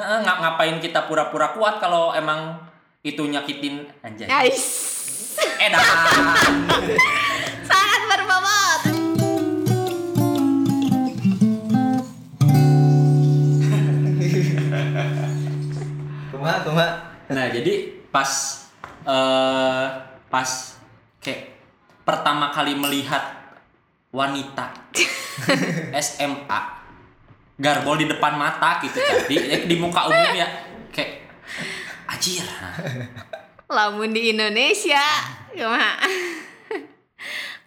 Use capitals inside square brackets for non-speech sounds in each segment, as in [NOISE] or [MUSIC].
Ngap ngapain kita pura-pura kuat kalau emang itu nyakitin anjay. Guys, Edan. [LAUGHS] sangat berbobot. Kumaha kumaha. Nah, jadi pas eh pas kayak pertama kali melihat wanita [LAUGHS] SMA garbol di depan mata gitu kan di, di muka umum ya kayak ajir nah. Lamun di Indonesia, kumaha?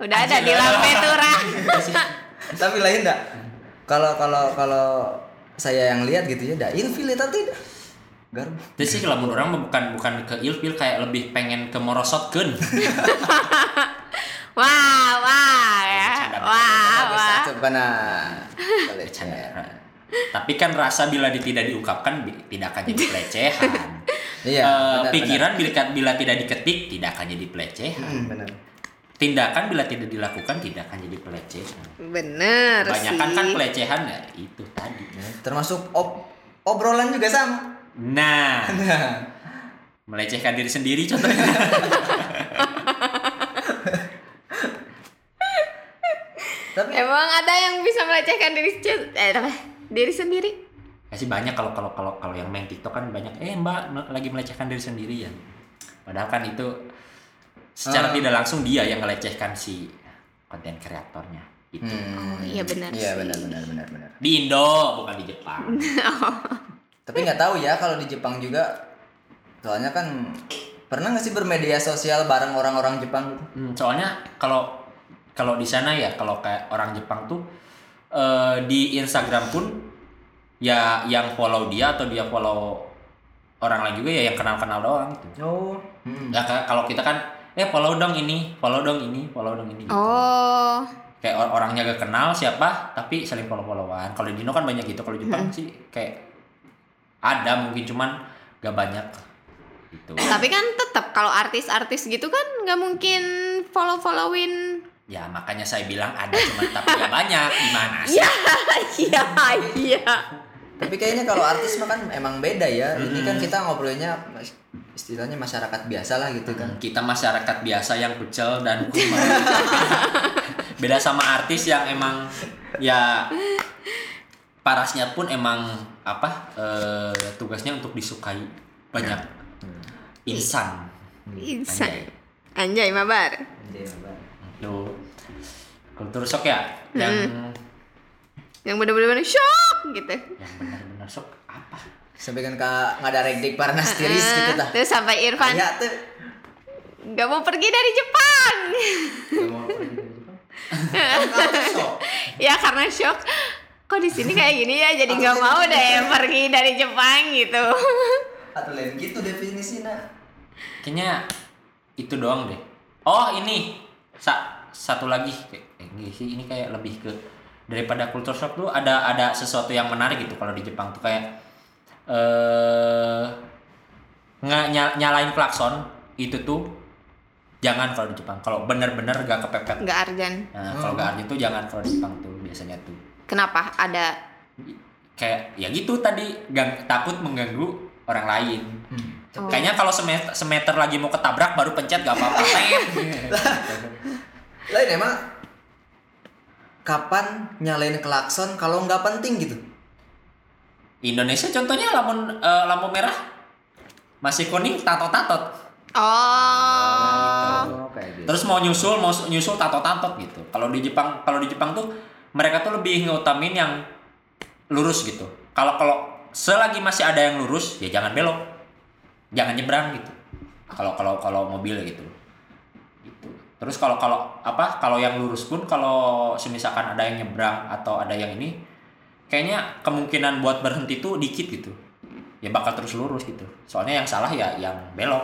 Udah ada di lampe turah. Tapi lain enggak? Kalau kalau kalau saya yang lihat gitu ya, dah ilfil eta tidak. Garbo. Jadi sih kalau menurut orang bukan bukan ke ilfil kayak lebih pengen ke morosotkeun. Wah, wah ya. Wah, wah. Coba nah. Boleh Canda. Tapi kan rasa bila tidak diungkapkan tidak akan jadi pelecehan. [LAUGHS] Iya, Eh, benar, pikiran bila bila tidak diketik tidak akan jadi pelecehan. Hmm, benar. Tindakan bila tidak dilakukan tidak akan jadi pelecehan. Bener Kebanyakan sih. kan pelecehan ya itu tadi. Ya, termasuk ob obrolan juga sama. Nah, [LAUGHS] Nah, melecehkan diri sendiri contohnya. [LAUGHS] tapi Emang ada yang bisa melecehkan diri se- eh, apa? Diri sendiri? Ya sih banyak kalau kalau kalau kalau yang main TikTok kan banyak eh Mbak lagi melecehkan diri sendiri ya. Padahal kan itu secara Ah. tidak langsung dia yang melecehkan si konten kreatornya. Itu. Oh, Hmm, iya benar Iya benar benar benar benar. Di Indo bukan di Jepang. [LAUGHS] Tapi nggak tahu ya kalau di Jepang juga. Soalnya kan pernah nggak sih bermedia sosial bareng orang-orang Jepang gitu? Hmm, soalnya kalau kalau di sana ya kalau kayak orang Jepang tuh eh, di Instagram pun ya yang follow dia atau dia follow orang lain juga ya yang kenal-kenal doang gitu. Oh. Hmm. Ya ka- kalau kita kan eh follow dong ini, follow dong ini, follow dong ini. gitu. Oh, Kayak or- orangnya gak kenal siapa tapi saling follow-followan. Kalau di Indo kan banyak gitu. Kalau di Jepang sih kayak ada mungkin cuman gak banyak gitu. tapi kan tetap kalau artis-artis gitu kan nggak mungkin follow-followin. Ya makanya saya bilang ada cuman tapi gak banyak gimana [LAUGHS] sih? Iya, iya, iya. Tapi kayaknya kalau artis mah kan emang beda ya. Ini kan kita ngobrolinnya mas- istilahnya masyarakat biasa lah gitu kan. kita masyarakat biasa yang kucel dan [LAUGHS] kumal. beda sama artis yang emang ya parasnya pun emang apa eh, tugasnya untuk disukai banyak insan Insan. Anjay. Anjay, mabar. Tuh. kultur shock ya yang Yang bener-bener shock gitu. yang benar-benar shock apa Sampai kan ka ngadarek dik Parnas tiris gitu tah. Terus sampai Irfan Ya tuh. nggak mau pergi dari Jepang. Gak mau pergi dari Jepang. [LAUGHS] Ya karena shock. Kok di sini kayak gini ya, jadi nggak mau deh pergi dari Jepang gitu. Atau lain gitu definisinya. kayaknya itu doang deh oh ini sa satu lagi kayak eh, ini sih ini kayak lebih ke daripada culture shock tuh ada ada sesuatu yang menarik gitu kalau di Jepang tuh kayak eh nggak ny- nyalain klakson itu tuh jangan kalau di Jepang. Kalau bener-bener gak kepepet. Nggak Arjan. nah kalau gak arti tuh jangan kalau di Jepang tuh biasanya tuh. Kenapa? Ada? Kayak ya gitu tadi gang, takut mengganggu orang lain Oh. kayaknya kalau semeter, semeter lagi mau ketabrak baru pencet gak apa-apa. [LAUGHS] Lain emang kapan nyalain klakson kalau nggak penting gitu? Indonesia contohnya lampu eh, lampu merah masih kuning tato-tatot Oh. kayak gitu. terus mau nyusul mau su- nyusul tato-tatot gitu kalau di Jepang kalau di Jepang tuh mereka tuh lebih ngutamin yang lurus gitu kalau kalau selagi masih ada yang lurus ya jangan belok jangan nyebrang gitu. Kalau kalau kalau mobil gitu. Gitu. Terus kalau kalau apa kalau yang lurus pun kalau semisalkan ada yang nyebrang atau ada yang ini kayaknya kemungkinan buat berhenti tuh dikit gitu. Ya bakal terus lurus gitu. Soalnya yang salah ya yang belok.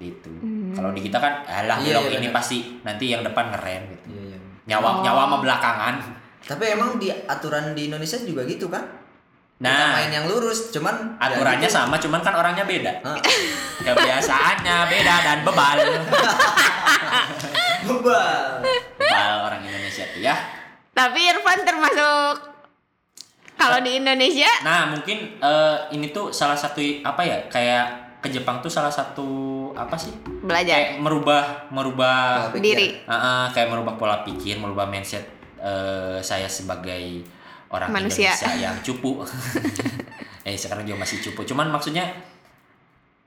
Gitu. Kalau di kita kan alah Iya, belok iya, ini benar. pasti nanti yang depan keren gitu. Iya, iya. nyawa Oh. nyawa sama belakangan. Tapi emang di aturan di Indonesia juga gitu kan? Kita nah main yang lurus, cuman ya aturannya gitu. sama cuman kan orangnya beda [LAUGHS] kebiasaannya beda dan bebal [LAUGHS] bebal. bebal orang Indonesia tuh ya Tapi Irfan termasuk Kalau di Indonesia Nah, mungkin eh, ini tuh salah satu apa ya? Kayak ke Jepang tuh salah satu apa sih? belajar Kayak merubah merubah diri. Ah, ah, kayak merubah pola pikir, merubah mindset eh, saya sebagai orang Manusia. Indonesia yang cupu. [LAUGHS] eh sekarang juga masih cupu. Cuman maksudnya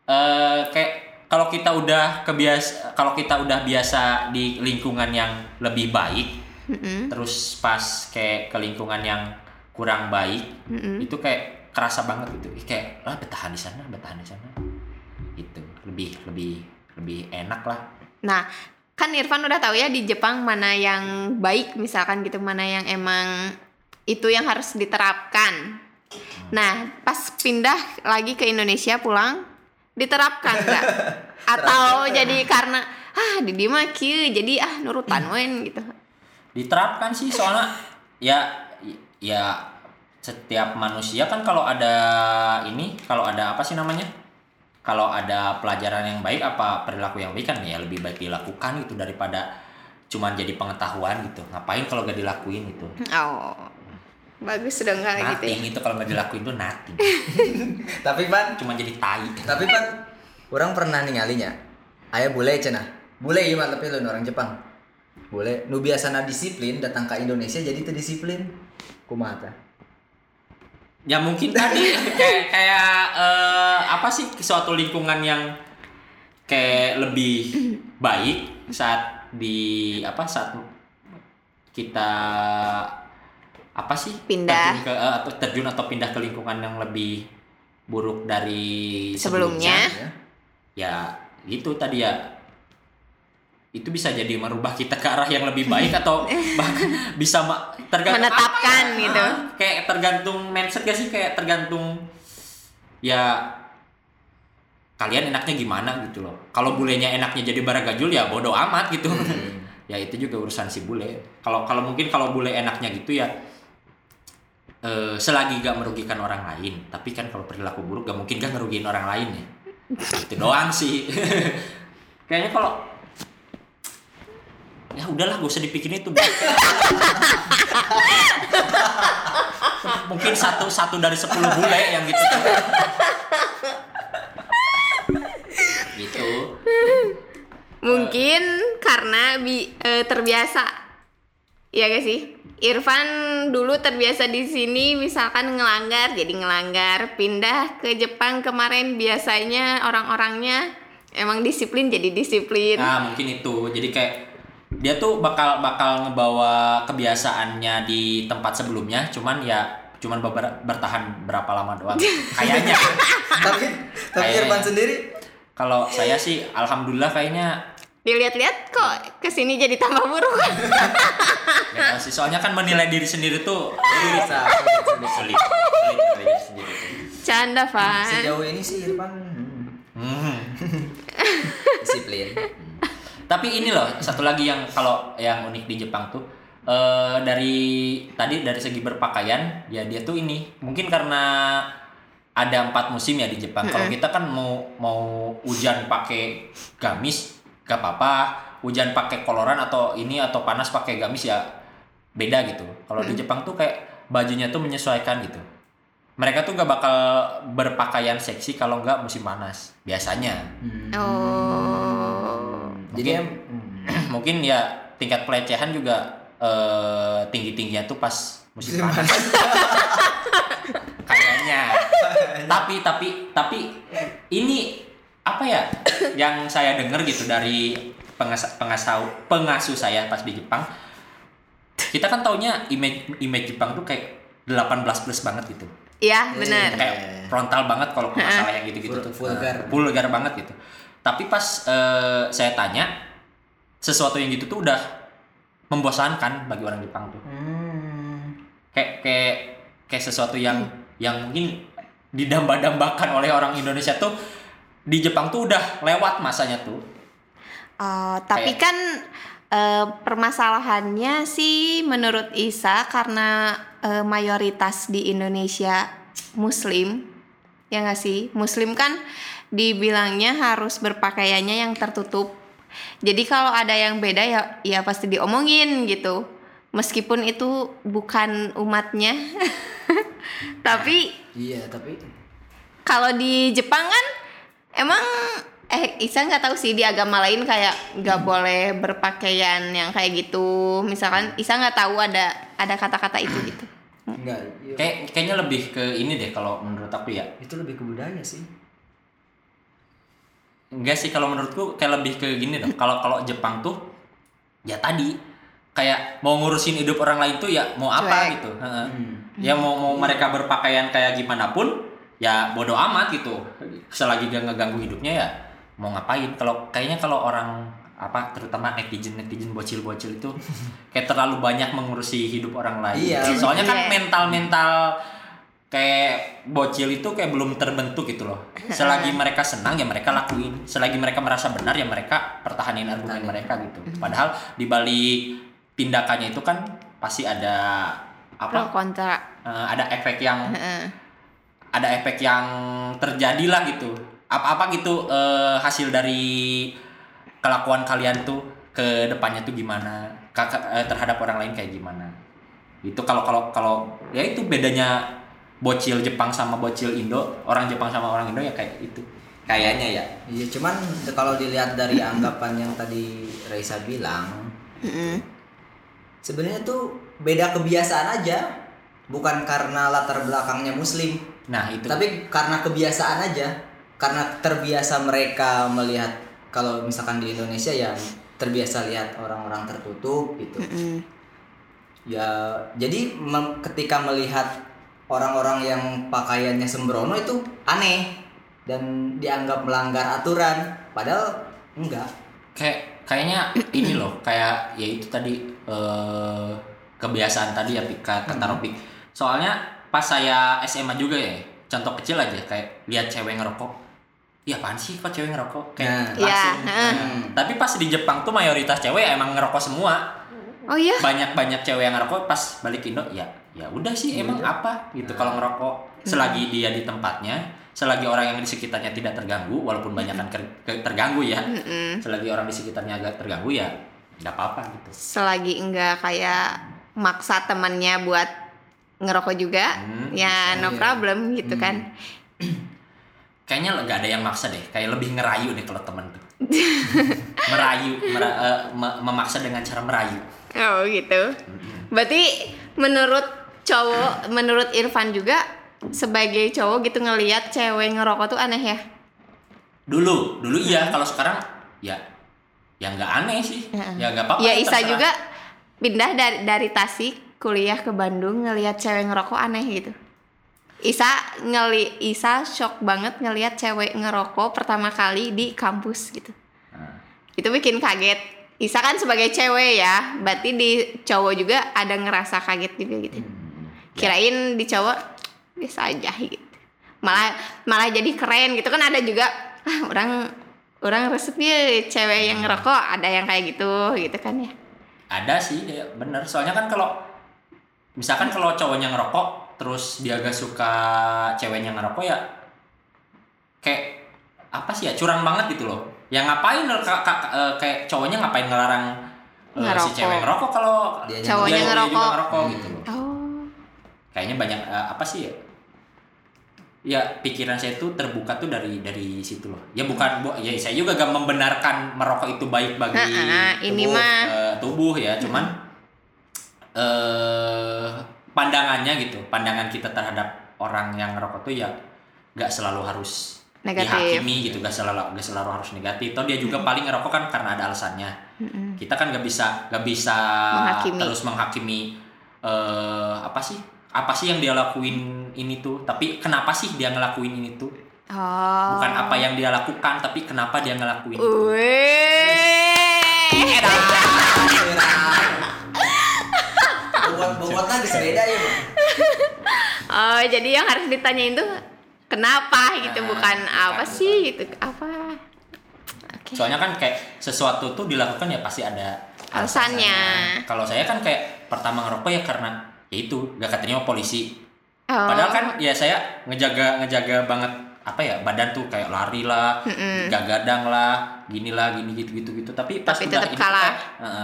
eh kayak kalau kita udah kebiasa kalau kita udah biasa di lingkungan yang lebih baik, Mm-mm. terus pas kayak ke lingkungan yang kurang baik, Mm-mm. itu kayak kerasa banget gitu. Ih, Kayak lah bertahan di sana, bertahan di sana. Itu lebih lebih lebih enak lah. Nah, kan Irfan udah tahu ya di Jepang mana yang baik misalkan gitu, mana yang emang itu yang harus diterapkan. Nah, pas pindah lagi ke Indonesia pulang diterapkan nggak? [LAUGHS] Atau jadi karena ah di dia mah kieu, jadi ah nurutan wen gitu. diterapkan sih soalnya ya ya setiap manusia kan kalau ada ini kalau ada apa sih namanya kalau ada pelajaran yang baik apa perilaku yang baik kan ya lebih baik dilakukan gitu daripada cuman jadi pengetahuan gitu ngapain kalau gak dilakuin gitu Oh. Bagus sudah enggak gitu ya. nothing itu kalau nggak dilakuin tuh nothing [LAUGHS] Tapi pan, cuma jadi tai tapi pan, orang pernah ninggalinya. Ayah bule cenah. Bule iya mah tapi lu orang Jepang. Bule, nu biasana disiplin datang ke Indonesia jadi teu disiplin. Kumaha tah? ya mungkin tadi [LAUGHS] kayak kayak eh, apa sih suatu lingkungan yang kayak lebih baik saat di apa saat kita apa sih Pindah. terjun ke eh, atau terjun atau pindah ke lingkungan yang lebih buruk dari Sebelumnya. Ya. ya gitu tadi ya itu bisa jadi merubah kita ke arah yang lebih baik atau [LAUGHS] bahkan bisa tergantung Menetapkan apa ya? gitu. Ah, kayak tergantung mindset gak sih kayak tergantung ya kalian enaknya gimana gitu loh kalau bulenya enaknya jadi baragajul ya bodoh amat gitu [LAUGHS] ya itu juga urusan si bule kalau kalau mungkin kalau bule enaknya gitu ya eh, selagi gak merugikan orang lain tapi kan kalau perilaku buruk gak mungkin gak ngerugiin orang lain ya. Itu doang sih. [LAUGHS] Kayaknya kalau ya udahlah gak usah dipikirin itu. Mungkin satu satu dari sepuluh bule yang gitu. Gitu. Mungkin karena bi eh, terbiasa. Iya gak sih? Irfan dulu terbiasa di sini misalkan ngelanggar jadi ngelanggar, pindah ke Jepang kemarin biasanya orang-orangnya emang disiplin jadi disiplin. Nah mungkin itu jadi kayak dia tuh bakal bakal ngebawa kebiasaannya di tempat sebelumnya cuman ya cuman beber- bertahan berapa lama doang [LAUGHS] kayaknya tapi tapi Kayaknya. Irfan sendiri kalau saya sih alhamdulillah kayaknya Dilihat-lihat kok ke sini jadi tambah buruk. [LAUGHS] ya, soalnya kan menilai diri sendiri tuh [LAUGHS] sulit bisa sulit. Canda, Van. sejauh ini sih Irfan hmm, [LAUGHS] disiplin Tapi ini loh satu lagi yang kalau yang unik di Jepang tuh eh dari tadi dari segi berpakaian ya dia tuh ini mungkin karena ada empat musim ya di Jepang. Kalau kita kan mau mau hujan pakai gamis gak apa-apa, hujan pakai koloran atau ini atau panas pakai gamis ya beda gitu. Kalau di Jepang tuh kayak bajunya tuh menyesuaikan gitu. Mereka tuh gak bakal berpakaian seksi kalau nggak musim panas biasanya. Oh. jadi Mungkin- [CLEARS THROAT] em, mungkin ya tingkat pelecehan juga eh, tinggi-tingginya tuh pas musim panas. [LAUGHS] Kayaknya. tapi tapi tapi ini apa ya yang saya dengar gitu dari pengas pengasuh pengasuh saya pas di Jepang. Kita kan taunya image image Jepang tuh kayak 18 plus banget gitu. Iya, benar. Kayak frontal banget kalau masalah yang gitu-gitu tuh. Vul- vulgar. Vulgar banget gitu. Tapi pas eh, saya tanya sesuatu yang gitu tuh udah membosankan bagi orang Jepang tuh. hmm, Kayak kayak kayak sesuatu yang yang mungkin didamba-dambakan oleh orang Indonesia tuh di Jepang tuh udah lewat masanya tuh. Oh, tapi Kayak- kan eh, permasalahannya sih menurut Isa karena eh, mayoritas di Indonesia Muslim, ya nggak sih? Muslim kan dibilangnya harus berpakaiannya yang tertutup. Jadi kalau ada yang beda ya ya pasti diomongin gitu. Meskipun itu bukan umatnya. [LAUGHS] Tapi Iya, tapi kalau di Jepang kan emang eh Isa nggak tahu sih di agama lain kayak nggak boleh berpakaian yang kayak gitu. Misalkan Isa nggak tahu ada ada kata-kata itu gitu. enggak. iya. Kayak kayaknya lebih ke ini deh kalau menurut aku ya. Itu lebih ke budaya sih. Enggak sih kalau menurutku kayak lebih ke gini dong. Kalau kalau Jepang tuh ya tadi kayak mau ngurusin hidup orang lain tuh ya mau apa Cuek. gitu. Heeh. Hmm. Ya mau mau mereka berpakaian kayak gimana pun ya bodoh amat gitu. Selagi gak ngeganggu hidupnya ya mau ngapain. Kalau kayaknya kalau orang apa terutama netizen netizen bocil bocil itu [LAUGHS] kayak terlalu banyak mengurusi hidup orang lain. Iya. Soalnya kan Iya. mental mental kayak bocil itu kayak belum terbentuk gitu loh. [LAUGHS] Selagi mereka senang ya mereka lakuin. Selagi mereka merasa benar ya mereka pertahanin argumen mereka gitu. Padahal di balik tindakannya itu kan pasti ada Pro apa? kontra. eh, ada efek yang Heeh. ada efek yang terjadi lah gitu. Apa-apa gitu eh, hasil dari kelakuan kalian tuh ke depannya tuh gimana? Kakak eh, terhadap orang lain kayak gimana? Itu kalau kalau kalau ya itu bedanya bocil Jepang sama bocil Indo, orang Jepang sama orang Indo ya kayak itu. Kayaknya ya. Iya, cuman kalau dilihat dari anggapan yang tadi Raisa bilang, Mm-mm. sebenarnya tuh beda kebiasaan aja. Bukan karena latar belakangnya muslim, Nah, itu. tapi karena kebiasaan aja. Karena terbiasa mereka melihat kalau misalkan di Indonesia ya terbiasa lihat orang-orang tertutup gitu. Mm-mm. Ya, jadi mem- ketika melihat orang-orang yang pakaiannya sembrono itu aneh dan dianggap melanggar aturan, padahal enggak. kayak kayaknya ini loh kayak ya itu tadi eh, kebiasaan tadi ya Pika kata Hmm. Ropik soalnya pas saya SMA juga ya contoh kecil aja kayak lihat cewek ngerokok Iya apaan sih kok cewek ngerokok kayak Nah. langsung Iya, heeh. Hmm. tapi pas di Jepang tuh mayoritas cewek ya emang ngerokok semua Oh iya. banyak banyak cewek yang ngerokok pas balik Indo ya ya udah sih Ya emang apa gitu kalau ngerokok selagi dia di tempatnya selagi orang yang di sekitarnya tidak terganggu walaupun banyak kan ke- terganggu ya Mm-mm. selagi orang di sekitarnya agak terganggu ya nggak apa-apa gitu Selagi enggak kayak maksa temannya buat ngerokok juga, Hmm, ya no iya. problem gitu Hmm. kan. Kayaknya nggak ada yang maksa deh kayak lebih ngerayu deh kalau temen tuh [LAUGHS] merayu mera- me- memaksa dengan cara merayu Oh gitu. Berarti menurut cowok, menurut Irfan juga sebagai cowok gitu ngelihat cewek ngerokok tuh aneh ya? dulu dulu iya kalau sekarang ya ya nggak aneh sih ya nggak apa-apa ya Isa terserah. juga pindah dari dari Tasik kuliah ke Bandung ngelihat cewek ngerokok aneh gitu. Isa ngeli Isa shock banget ngelihat cewek ngerokok pertama kali di kampus gitu. Nah, Itu bikin kaget. Isa kan sebagai cewek ya, berarti di cowok juga ada ngerasa kaget juga gitu. hmm, ya. Kirain di cowok biasa aja gitu. Malah malah jadi keren gitu kan ada juga ah, orang orang resepnya cewek yang ngerokok ada yang kayak gitu gitu kan ya. ada sih ya bener soalnya kan kalau misalkan kalau cowoknya ngerokok terus dia gak suka ceweknya ngerokok ya kayak apa sih ya curang banget gitu loh yang ngapain eh, kayak cowoknya ngapain ngelarang eh, si Ngerokok. cewek ngerokok kalau Dia Cowoknya dia- ngerokok. juga ngerokok gitu loh Oh. kayaknya banyak eh, apa sih ya ya pikiran saya tuh terbuka tuh dari dari situ loh ya bukan bu ya saya juga gak membenarkan merokok itu baik bagi Ha-ha, ini tubuh, mah. eh, tubuh ya cuman eh pandangannya gitu pandangan kita terhadap orang yang ngerokok tuh ya gak selalu harus Negatif. dihakimi gitu gak selalu gak selalu harus negatif. Toh dia juga paling ngerokok kan karena ada alasannya. Kita kan gak bisa gak bisa Menghakimi. terus menghakimi eh apa sih? Apa sih yang dia lakuin ini tuh? Tapi kenapa sih dia ngelakuin ini tuh? Oh. bukan apa yang dia lakukan tapi kenapa dia ngelakuin itu. Wih. [LAUGHS] Bobot bobotnya di sepeda ya, Bang. [LAUGHS] Oh, jadi yang harus ditanyain tuh kenapa gitu, Nah, bukan apa bukan. sih gitu, apa? Oke. soalnya kan kayak sesuatu tuh dilakukan ya pasti ada Alasannya. kalau saya kan kayak pertama ngerokok ya karena ya itu gak keterima polisi Oh. padahal kan ya saya ngejaga ngejaga banget apa ya badan tuh kayak lari lah Mm-mm. gagadang lah gini lah gini gitu gitu gitu tapi pas Tapi udah ini kalah. kayak,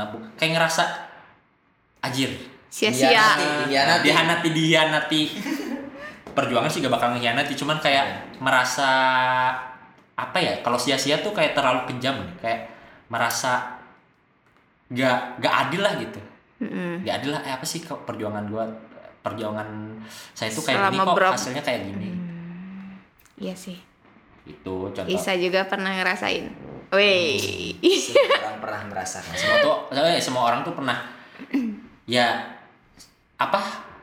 bu- kayak ngerasa ajir sia-sia. Dihianati, dihianati. dihanati dihianati perjuangan sih gak bakal ngehianati cuman kayak merasa apa ya kalau sia-sia tuh kayak terlalu kejam nih. kayak merasa gak gak adil lah gitu Mm-mm. gak adil lah eh, apa sih kok perjuangan gua perjuangan saya tuh kayak gini Selama kok berapa- hasilnya kayak gini Iya sih. itu contoh Isa juga pernah ngerasain. Wih. Semua orang pernah merasakan semua tuh eh, semua orang tuh pernah ya apa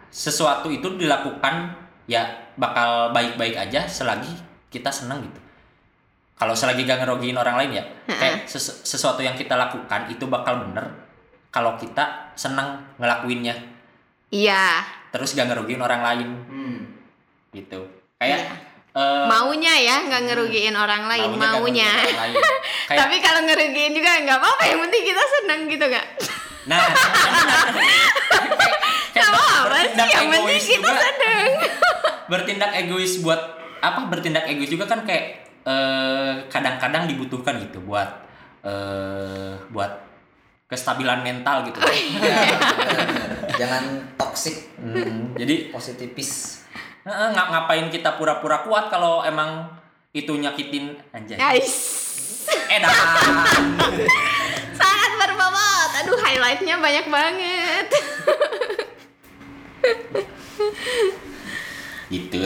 sesuatu itu dilakukan ya bakal baik-baik aja selagi kita senang gitu kalau selagi gak ngerugiin orang lain ya kayak sesu- sesuatu yang kita lakukan itu bakal bener kalau kita senang ngelakuinnya Iya. terus gak ngerugiin orang lain hmm. gitu kayak Iya. eh, Maunya ya nggak ngerugiin orang lain, maunya. ngerugiin orang lain. [LAUGHS] kayak Tapi kalau ngerugiin juga nggak apa-apa, yang penting kita senang gitu nggak? nah [LAUGHS] [LAUGHS] Gak apa-apa sih, bertindak yang penting egois kita juga. senang. [LAUGHS] bertindak egois buat apa bertindak egois juga kan kayak eh, kadang-kadang dibutuhkan gitu buat eh, buat kestabilan mental gitu Oh, Ya, benar-benar. [LAUGHS] jangan toxic Hmm, jadi positifis eh, nggak ngapain kita pura-pura kuat kalau emang itu nyakitin anjay Guys, edan [LAUGHS] sangat berbobot. Aduh, highlightnya banyak banget. Gitu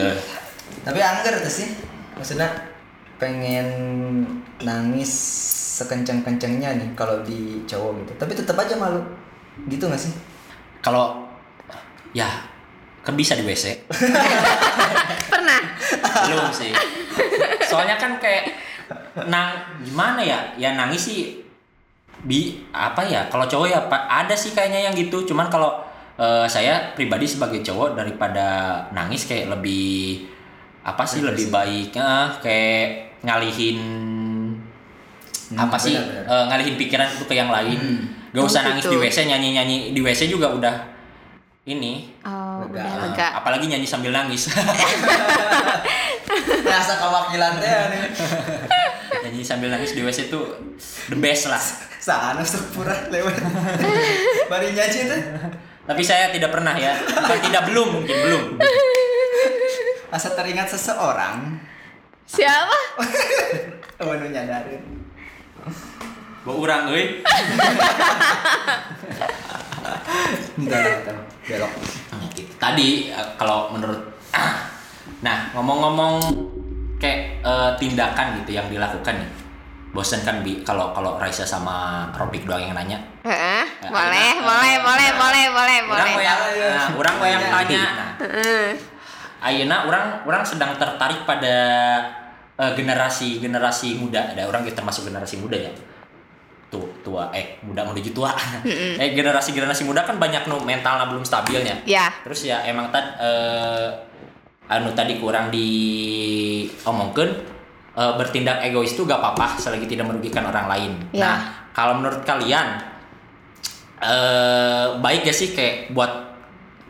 tapi angger tuh sih. Maksudnya pengen nangis sekenceng-kencengnya nih kalau di cowok gitu. Tapi tetap aja malu. Gitu gak sih? Kalau ya kan bisa di WC [LAUGHS] Pernah? belum sih. Soalnya kan kayak nang gimana ya? Ya nangis sih bi apa ya? Kalau cowok ya ada sih kayaknya yang gitu. Cuman kalau eh, saya pribadi sebagai cowok daripada nangis kayak lebih apa sih lebih baik. Eh, kayak ngalihin Hmm, apa sih benar-benar. eh, ngalihin pikiran itu ke yang lain. Gak Oh, usah nangis gitu. di WC nyanyi nyanyi di WC juga udah ini. Oh, Lega. udah lega. apalagi nyanyi sambil nangis. [LAUGHS] [LAUGHS] Rasa kewakilan teh nih. Nyanyi sambil nangis di WC itu the best lah. Sana sepura lewat. [LAUGHS] Bari nyanyi tuh tapi saya tidak pernah ya. Bukan tidak belum mungkin belum. Asa teringat seseorang. Siapa? [LAUGHS] oh nu nyadarin. Bawa orang euy. [LAUGHS] Enggak. Belok. Gitu. tadi eh, kalau menurut [CLEARS THROAT] nah ngomong-ngomong kayak eh, tindakan gitu yang dilakukan nih bosen kan bi kalau kalau Raisa sama Robik doang yang nanya. Heeh, Ya, boleh, boleh, eh, boleh, boleh, boleh, orang boleh. yang nah, orang yang Iya. tanya nah, Heeh. Ayeuna orang orang sedang tertarik pada eh, generasi generasi muda. Ada orang gitu termasuk generasi muda ya. Tuh tua eh muda menuju tua eh generasi generasi muda kan banyak nu mentalnya belum stabilnya Ya, terus ya emang tad eh, anu tadi kurang diomongkan eh, bertindak egois itu gak apa-apa selagi tidak merugikan orang lain. Ya. nah kalau menurut kalian eh baik gak sih kayak buat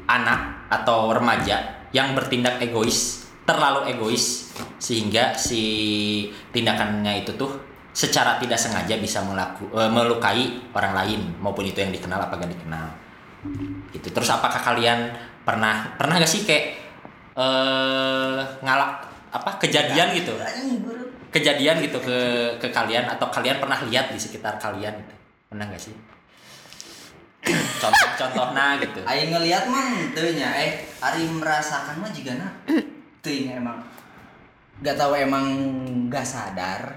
anak atau remaja yang bertindak egois terlalu egois sehingga si tindakannya itu tuh secara tidak sengaja bisa melaku, eh, melukai orang lain maupun itu yang dikenal apa gak dikenal. Gitu. Terus apakah kalian pernah pernah gak sih kayak eh ngalak apa kejadian gitu. Kejadian gitu ke ke kalian atau kalian pernah lihat di sekitar kalian gitu. Pernah gak sih? Contoh-contohnya gitu. Aing ngelihat mah teu nya eh ari merasakan mah juga na teu nya emang gak tahu emang gak sadar.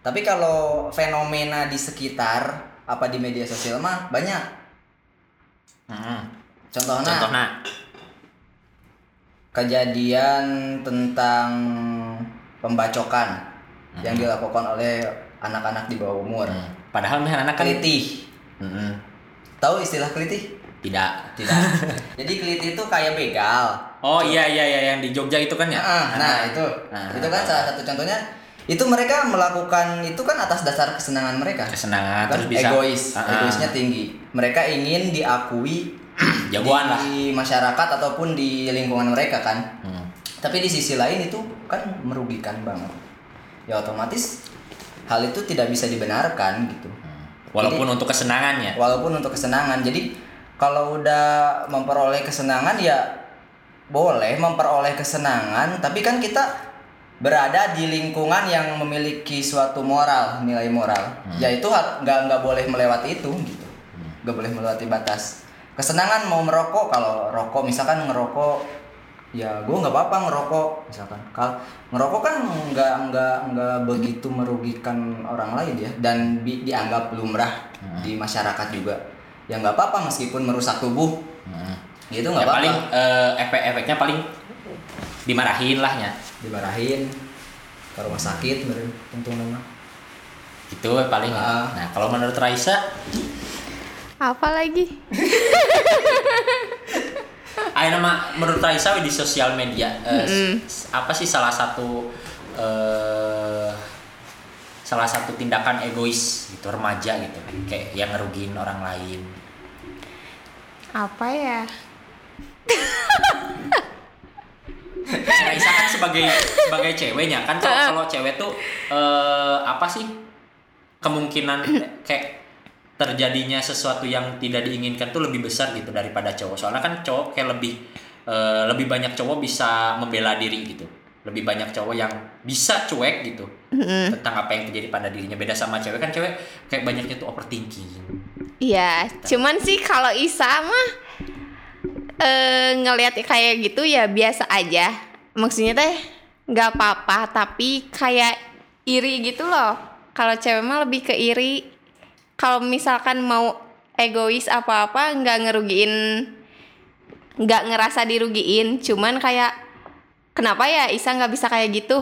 Tapi kalau fenomena di sekitar apa di media sosial mah banyak. Mm-mm. contohnya? Contohnya kejadian tentang pembacokan yang dilakukan oleh anak-anak di bawah umur. Hmm. padahal mah anak kan kelitih. Mm-mm. tahu istilah kelitih? Tidak tidak. [LAUGHS] Jadi kelitih itu kayak begal. Oh iya iya iya yang di Jogja itu kan ya? Ah, nah itu. Nah, itu kan salah satu contohnya. Itu mereka melakukan itu kan atas dasar kesenangan mereka. Kesenangan Kan terus bisa egois. Ah, ah. egoisnya tinggi. Mereka ingin diakui jagoan lah. di masyarakat ataupun di lingkungan mereka kan. Hmm. tapi di sisi lain itu kan merugikan banget. Ya otomatis hal itu tidak bisa dibenarkan gitu. Walaupun untuk kesenangannya walaupun untuk kesenangan. Jadi kalau udah memperoleh kesenangan ya boleh memperoleh kesenangan. Tapi kan kita berada di lingkungan yang memiliki suatu moral nilai moral. Yaitu ha- nggak nggak boleh melewati itu gitu. Nggak boleh melewati batas kesenangan mau merokok kalau rokok misalkan ngerokok ya gue nggak apa-apa ngerokok misalkan kalau ngerokok kan nggak nggak nggak begitu merugikan orang lain ya dan bi- dianggap lumrah di masyarakat juga ya nggak apa-apa meskipun merusak tubuh Hmm. gitu Ya nggak apa-apa paling eh, efek-efeknya paling dimarahin lah ya. dimarahin ke rumah sakit tentu nama Gitu paling. ya. Ah. Nah, kalau menurut Raisa, Apa lagi? [LAUGHS] Ayo nama menurut Raisa di sosial media s- apa sih salah satu eh salah satu tindakan egois gitu remaja gitu kayak yang ngerugiin orang lain. Apa ya? [LAUGHS] Raisa kan sebagai sebagai ceweknya kan [LAUGHS] kalau cewek tuh eh apa sih kemungkinan kayak terjadinya sesuatu yang tidak diinginkan tuh lebih besar gitu daripada cowok soalnya kan cowok kayak lebih eh, lebih banyak cowok bisa membela diri gitu lebih banyak cowok yang bisa cuek gitu tentang apa yang terjadi pada dirinya beda sama cewek kan cewek kayak banyaknya tuh overthinking Iya, cuman sih kalau Isa mah eh ngelihat kayak gitu ya biasa aja. Maksudnya teh nggak apa-apa, tapi kayak iri gitu loh. Kalau cewek mah lebih ke iri. Kalau misalkan mau egois apa-apa nggak ngerugiin nggak ngerasa dirugiin, cuman kayak kenapa ya Isa nggak bisa kayak gitu?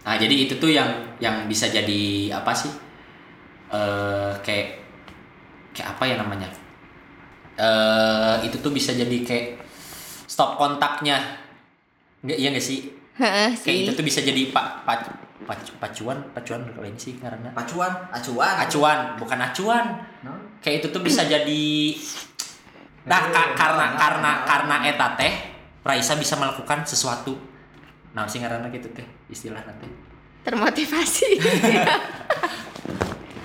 Nah, jadi itu tuh yang yang bisa jadi apa sih? Eh kayak kayak apa ya namanya? Eh itu tuh bisa jadi kayak stop kontaknya. Enggak iya enggak sih? Heeh Kayak sih. itu tuh bisa jadi pak pak pac- pacuan, pacuan kalau ini sih karena pacuan acuan acuan, bukan acuan. No? Kayak itu tuh bisa jadi Nah, ka- karena karena karena eta teh Raisa bisa melakukan sesuatu. Nah, sih karena gitu teh istilah nanti. Termotivasi. [LAUGHS]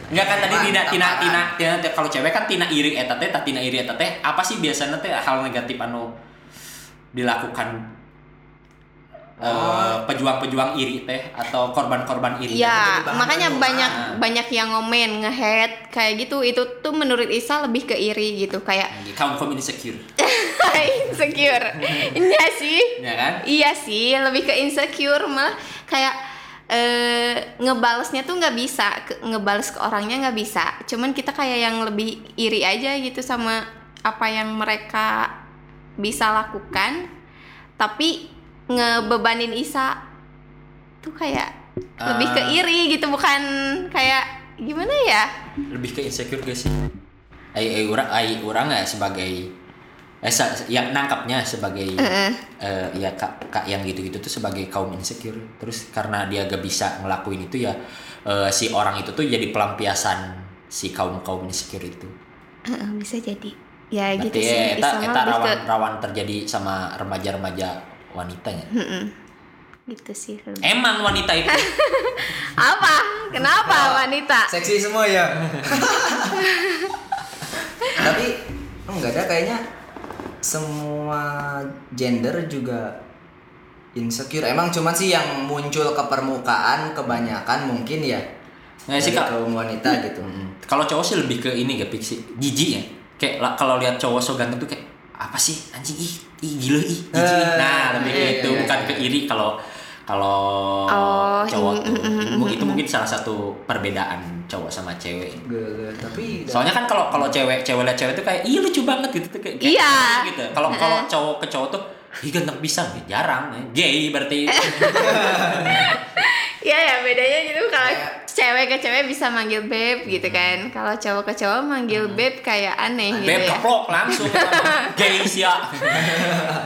Enggak kan tadi tina tina tina tina teh kalau cewek kan tina iri eta teh, tina iri eta teh apa sih biasanya teh hal negatif anu dilakukan eh, Oh. pejuang-pejuang iri teh atau korban-korban iri Ya, bahan makanya banyak Ah. banyak yang ngomen, ngehead kayak gitu. Itu tuh menurut Isa lebih ke iri gitu, kayak kaum kaum insecure [LAUGHS] insecure. Iya sih. ya kan Iya sih, lebih ke insecure malah kayak eh ngebalesnya tuh nggak bisa, ke, ngebales ke orangnya nggak bisa. Cuman kita kayak yang lebih iri aja gitu sama apa yang mereka bisa lakukan, tapi ngebebanin Isa tuh kayak lebih ke Ah. iri gitu, bukan kayak gimana ya? lebih ke insecure gak sih ai ai orang ai orang ya sebagai eh yang nangkapnya sebagai Heeh. eh, ya kak, kak yang gitu-gitu tuh sebagai kaum insecure terus karena dia gak bisa ngelakuin itu ya eh, si orang itu tuh jadi pelampiasan si kaum kaum insecure itu Heeh, bisa jadi. Ya berarti gitu sih. ya, eta, eta lebih rawan ke rawan terjadi sama remaja-remaja wanitanya Mm-mm. gitu sih. lebih. emang wanita itu [LAUGHS] Apa? Kenapa wanita? seksi semua ya [LAUGHS] tapi enggak ada kayaknya semua gender juga insecure emang cuman sih yang muncul ke permukaan kebanyakan mungkin ya Nggak sih, dari Kak. kaum wanita gitu Mm. Kalau cowok sih lebih ke ini gak sih jijik ya. Kayak la- kalau lihat cowok so ganteng tuh kayak apa sih anjing ih, ih gila ih jijik. Eh, nah, lebih ke iya, itu iya, bukan iya. ke iri kalau kalau Oh, cowok mm, tuh. mm, mm, Itu, itu mungkin salah satu perbedaan cowok sama cewek. Gak, tapi Soalnya kan kalau kalau cewek cewek lihat cewek tuh kayak iya lucu banget gitu tuh kayak, kayak Iya. gitu. Kalau kalau cowok ke cowok tuh ih ganteng pisan ya, jarang ya. gay berarti [LAUGHS] Iya ya bedanya gitu kalau Kayak- cewek ke cewek bisa manggil beb gitu kan. Kalau cowok ke cowok manggil beb kayak aneh gitu beb ya. keplok langsung [LAUGHS] gay sih ya.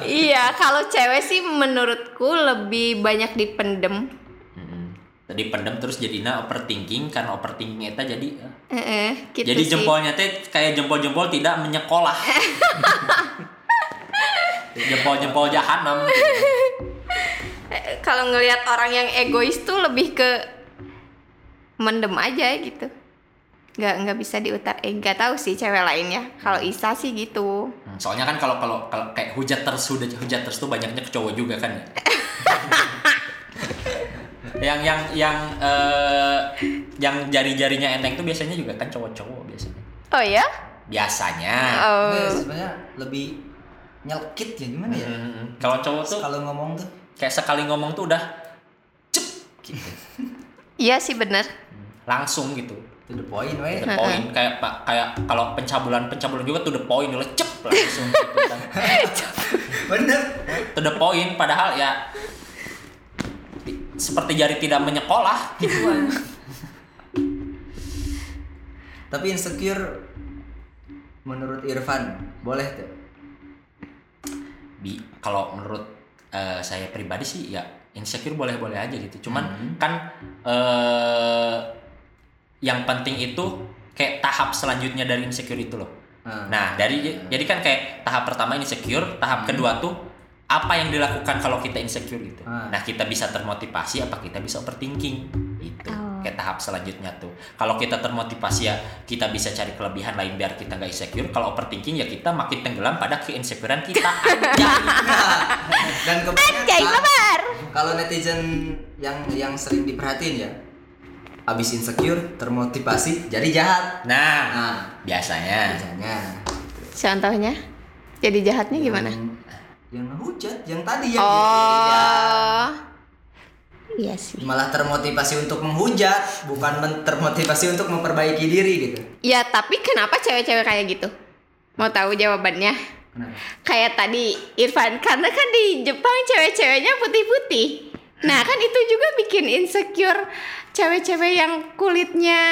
Iya, kalau cewek sih menurutku lebih banyak dipendem. Mm-mm. Tadi pendem terus jadinya overthinking karena overthinking eta jadi eh, Heeh, gitu jadi sih. jempolnya teh kayak jempol-jempol tidak menyekolah. [LAUGHS] jempol-jempol jahanam. [LAUGHS] Kalau ngelihat orang yang egois tuh lebih ke mendem aja gitu. Nggak nggak bisa diutar. Eh nggak tahu sih cewek lainnya. Kalau Isa sih gitu. Hmm. soalnya kan kalau kalau kalau kayak hujat terus hujat, hujat terus tuh banyaknya ke cowok juga kan. [LAUGHS] yang yang yang eh, yang jari-jarinya enteng tuh biasanya juga kan cowok-cowok biasanya. Oh ya? Biasanya. Oh. Sebenarnya lebih nyelkit ya gimana ya Hmm, kalau cowok tuh kalau ngomong tuh kayak sekali ngomong tuh udah cep gitu. [LAUGHS] Iya sih bener. Langsung gitu. to the point To we the point kayak pak kayak kalau pencabulan pencabulan juga to the point udah cep langsung gitu kan. [LAUGHS] bener to the point padahal ya di- seperti jari tidak menyekolah gitu kan. tapi insecure menurut Irfan boleh tuh Bi, kalau menurut eh, saya pribadi sih ya insecure boleh-boleh aja gitu. Cuman kan eh yang penting itu kayak tahap selanjutnya dari insecure itu loh. Hmm. Nah, dari jadi kan kayak tahap pertama insecure, tahap kedua tuh apa yang dilakukan kalau kita insecure gitu. Hmm. Nah, kita bisa termotivasi apa kita bisa overthinking. Kayak tahap selanjutnya tuh. Kalau kita termotivasi ya kita bisa cari kelebihan lain biar kita nggak insecure. Kalau overthinking ya kita makin tenggelam pada keinsecurean kita. [LAUGHS] Dan lebar. kalau netizen yang yang sering diperhatiin ya abis insecure termotivasi jadi jahat Nah, nah biasanya biasanya Contohnya? Jadi jahatnya gimana? yang, yang hujat yang tadi yang jadi jahat. Iya sih. malah termotivasi untuk menghujat bukan termotivasi untuk memperbaiki diri gitu Ya tapi kenapa cewek-cewek kayak gitu? Mau tahu jawabannya? kenapa Kayak tadi Irfan, karena kan di Jepang cewek-ceweknya putih-putih. Nah kan itu juga bikin insecure cewek-cewek yang kulitnya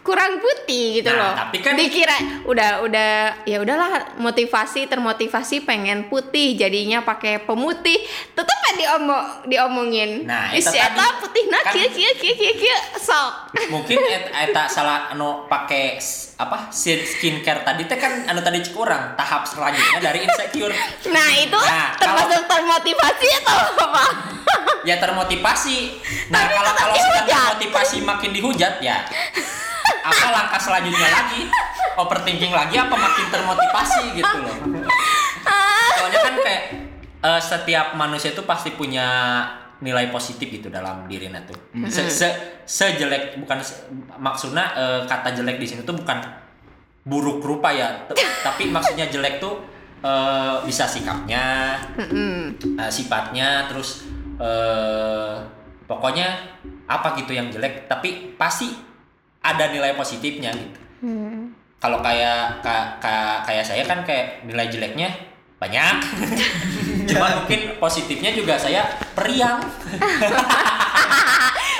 kurang putih gitu Nah, loh. tapi kan- dikira udah udah ya udahlah motivasi termotivasi pengen putih jadinya pakai pemutih tetep kan diomong diomongin. Nah, itu eta putih nah Kan- kieu kieu kieu kieu sok. mungkin et- eta salah anu pakai apa skincare tadi teh kan anu tadi kurang tahap selanjutnya dari insecure Nah itu Nah, termasuk termotivasi atau apa? ya termotivasi nah Tapi kalau tetap kalau sudah termotivasi makin dihujat ya apa langkah selanjutnya lagi? Overthinking lagi apa makin termotivasi gitu loh? Soalnya kan kayak eh, setiap manusia itu pasti punya nilai positif gitu dalam dirinya tuh. Se, se sejelek bukan se- maksudnya eh, kata jelek di sini tuh bukan buruk rupa ya t- tapi maksudnya jelek tuh eh, bisa sikapnya eh, sifatnya terus eh pokoknya apa gitu yang jelek tapi pasti ada nilai positifnya gitu. Hmm. kalau kayak ka- ka- kayak saya kan kayak nilai jeleknya banyak. [LAUGHS] Cuma mungkin positifnya juga saya periang. [LAUGHS]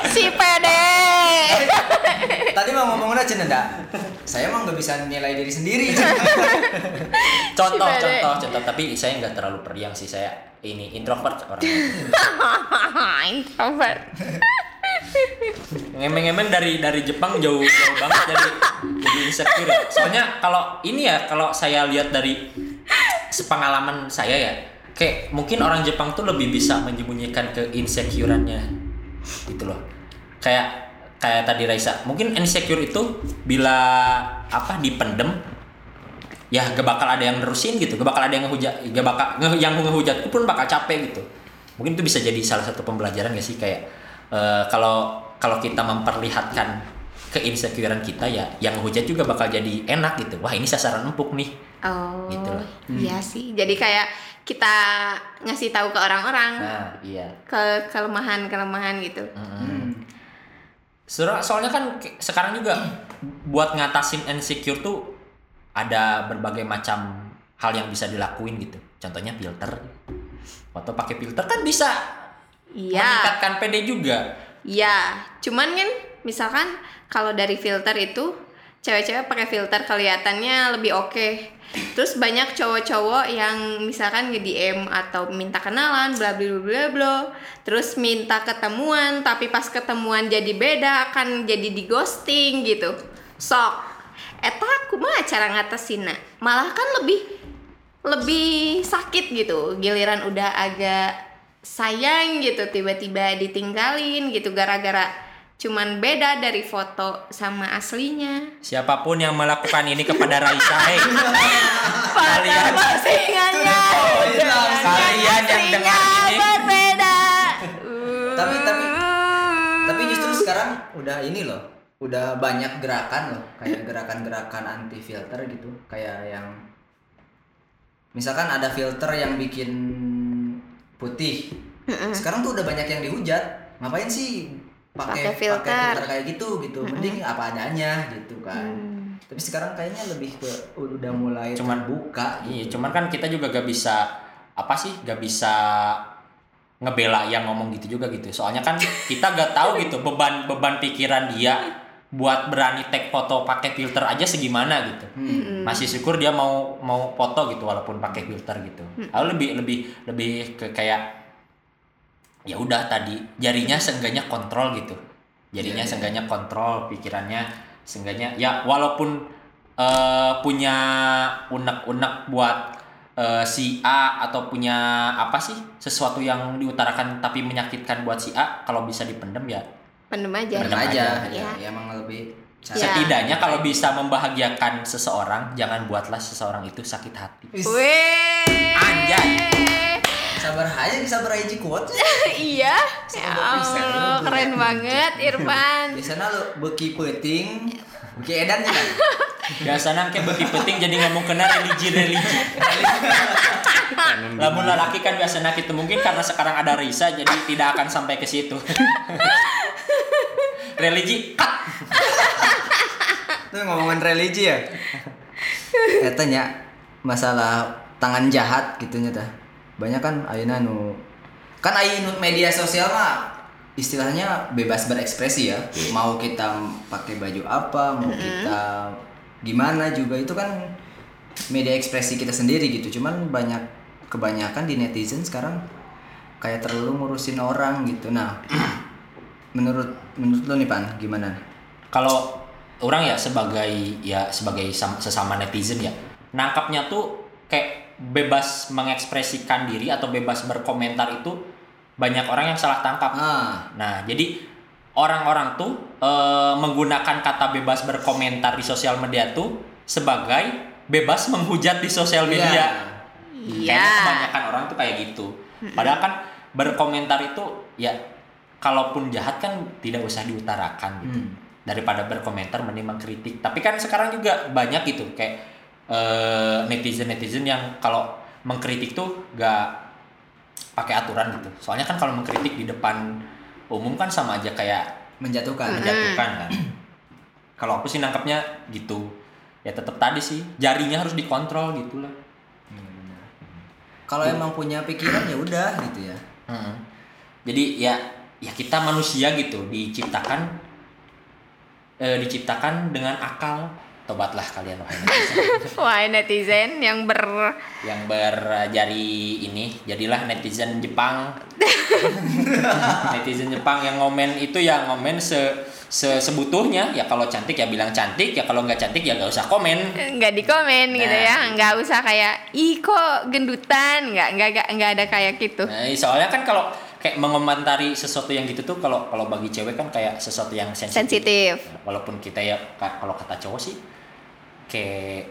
Si pede. [LAUGHS] tadi mau ngomong aja nenda saya emang nggak bisa nilai diri sendiri. Contoh Si contoh contoh. Tapi saya nggak terlalu periang sih. Saya ini introvert orangnya. Introvert. Ngemeng-ngemeng dari dari Jepang jauh jauh banget jadi jadi insecure ya. soalnya kalau ini ya kalau saya lihat dari sepengalaman saya ya kayak mungkin orang Jepang tuh lebih bisa menyembunyikan ke insecurannya gitu loh. Kayak kayak tadi Raisa mungkin insecure itu bila apa dipendem ya gak bakal ada yang nerusin gitu gak bakal ada yang ngehujat gak bakal yang ngehujat pun bakal capek gitu. Mungkin itu bisa jadi salah satu pembelajaran gak sih? Kayak eh, kalau kalau kita memperlihatkan keinsecurean kita ya yang ngehujat juga bakal jadi enak gitu wah ini sasaran empuk nih Oh. Gitu loh. Iya sih. Jadi kayak kita ngasih tahu ke orang-orang nah iya ke kelemahan-kelemahan gitu. Hmm. Soalnya- soalnya kan sekarang juga buat ngatasin insecure tuh ada berbagai macam hal yang bisa dilakuin gitu. Contohnya filter. Foto pakai filter kan bisa Iya. meningkatkan PD juga. Iya, cuman kan misalkan kalau dari filter itu cewek-cewek pakai filter kelihatannya lebih oke. Terus banyak cowok-cowok yang misalkan nge-DM atau minta kenalan bla bla bla bla. Terus minta ketemuan tapi pas ketemuan jadi beda akan jadi di ghosting gitu. Sok. Eta aku mah cara ngatasinna. Malah kan lebih lebih sakit gitu. Giliran udah agak sayang gitu tiba-tiba ditinggalin gitu gara-gara cuman beda dari foto sama aslinya. Siapa pun yang melakukan ini kepada Raisa, eh, Pada postingannya dengan Kalian yang dengar ini. berbeda. Tapi- tapi- Tapi justru sekarang udah ini loh, udah banyak gerakan loh, kayak gerakan-gerakan anti filter gitu, kayak yang misalkan ada filter yang bikin putih. Sekarang tuh udah banyak yang dihujat. Ngapain sih pakai Pakai filter. pakai filter kayak gitu gitu. Mending apa adanya gitu kan. Hmm. Tapi sekarang kayaknya lebih ke udah mulai Cuman- buka Iya, cuman kan kita juga gak bisa apa sih, gak bisa ngebela yang ngomong gitu juga gitu. Soalnya kan kita gak tahu gitu beban beban pikiran dia buat berani take foto pakai filter aja segimana gitu. Masih syukur dia mau mau foto gitu walaupun pakai filter gitu. Lalu lebih lebih lebih ke kayak ya udah tadi jarinya seenggaknya kontrol gitu. Jarinya Iya, iya. seenggaknya kontrol pikirannya seenggaknya ya walaupun eh, punya unek-unek buat eh, si A atau punya apa sih sesuatu yang diutarakan tapi menyakitkan buat si A kalau bisa dipendem ya Pendem aja. Pendem aja, aja, ya, ya. emang lebih Ya. setidaknya kalau bisa membahagiakan seseorang jangan buatlah seseorang itu sakit hati Wis, Weh. Anjay. sabar aja sabar aja kuat [LAUGHS] iya. Ya bisa, Allah, keren banget Irfan. biasanya lu beki peting beki edan kan biasanya kayak beki penting jadi ngomong kena religi religi lamun lelaki kan biasanya gitu mungkin karena sekarang ada Risa jadi tidak akan sampai ke situ [LAUGHS] [LAUGHS] religi cut Itu ngomongin religi ya. Katanya masalah tangan jahat gitu nya tah. Banyak kan ayeuna nu kan aya nu media sosial mah istilahnya bebas berekspresi ya. Mau kita pakai baju apa, mau kita gimana juga itu kan media ekspresi kita sendiri gitu. Cuman banyak kebanyakan di netizen sekarang kayak terlalu ngurusin orang gitu. Nah, menurut menurut lo nih Pan gimana? kalau orang ya sebagai ya sebagai sam- sesama netizen ya nangkapnya tuh kayak bebas mengekspresikan diri atau bebas berkomentar itu banyak orang yang salah tangkap Ah, Nah, jadi orang-orang tuh eh, menggunakan kata bebas berkomentar di sosial media tuh sebagai bebas menghujat di sosial media. Iya. Iya. Kayaknya kebanyakan orang tuh kayak gitu. Padahal kan berkomentar itu ya kalaupun jahat kan tidak usah diutarakan gitu. Hmm. Daripada berkomentar mending mengkritik. Tapi kan sekarang juga banyak gitu kayak eh, netizen-netizen yang kalau mengkritik tuh gak pakai aturan gitu. Soalnya kan kalau mengkritik di depan umum kan sama aja kayak menjatuhkan. menjatuhkan kan. Kalau aku sih nangkapnya gitu. Ya tetap tadi sih jarinya harus dikontrol gitu lah. Kalau emang punya pikiran ya udah gitu ya. Heeh. Jadi ya ya kita manusia gitu diciptakan eh, diciptakan dengan akal. Tobatlah kalian wahai netizen. [LAUGHS] Wah netizen yang ber yang berjari ini jadilah netizen Jepang [LAUGHS] netizen Jepang yang ngomen itu ya ngomen se, se sebutuhnya ya kalau cantik ya bilang cantik ya kalau nggak cantik ya nggak usah komen nggak di komen gitu Nah. ya nggak usah kayak ih kok gendutan nggak nggak nggak ada kayak gitu nah, soalnya kan kalau kayak mengomentari sesuatu yang gitu tuh kalau kalau bagi cewek kan kayak sesuatu yang sensitif sensitif walaupun kita ya ka- kalau kata cowok sih kayak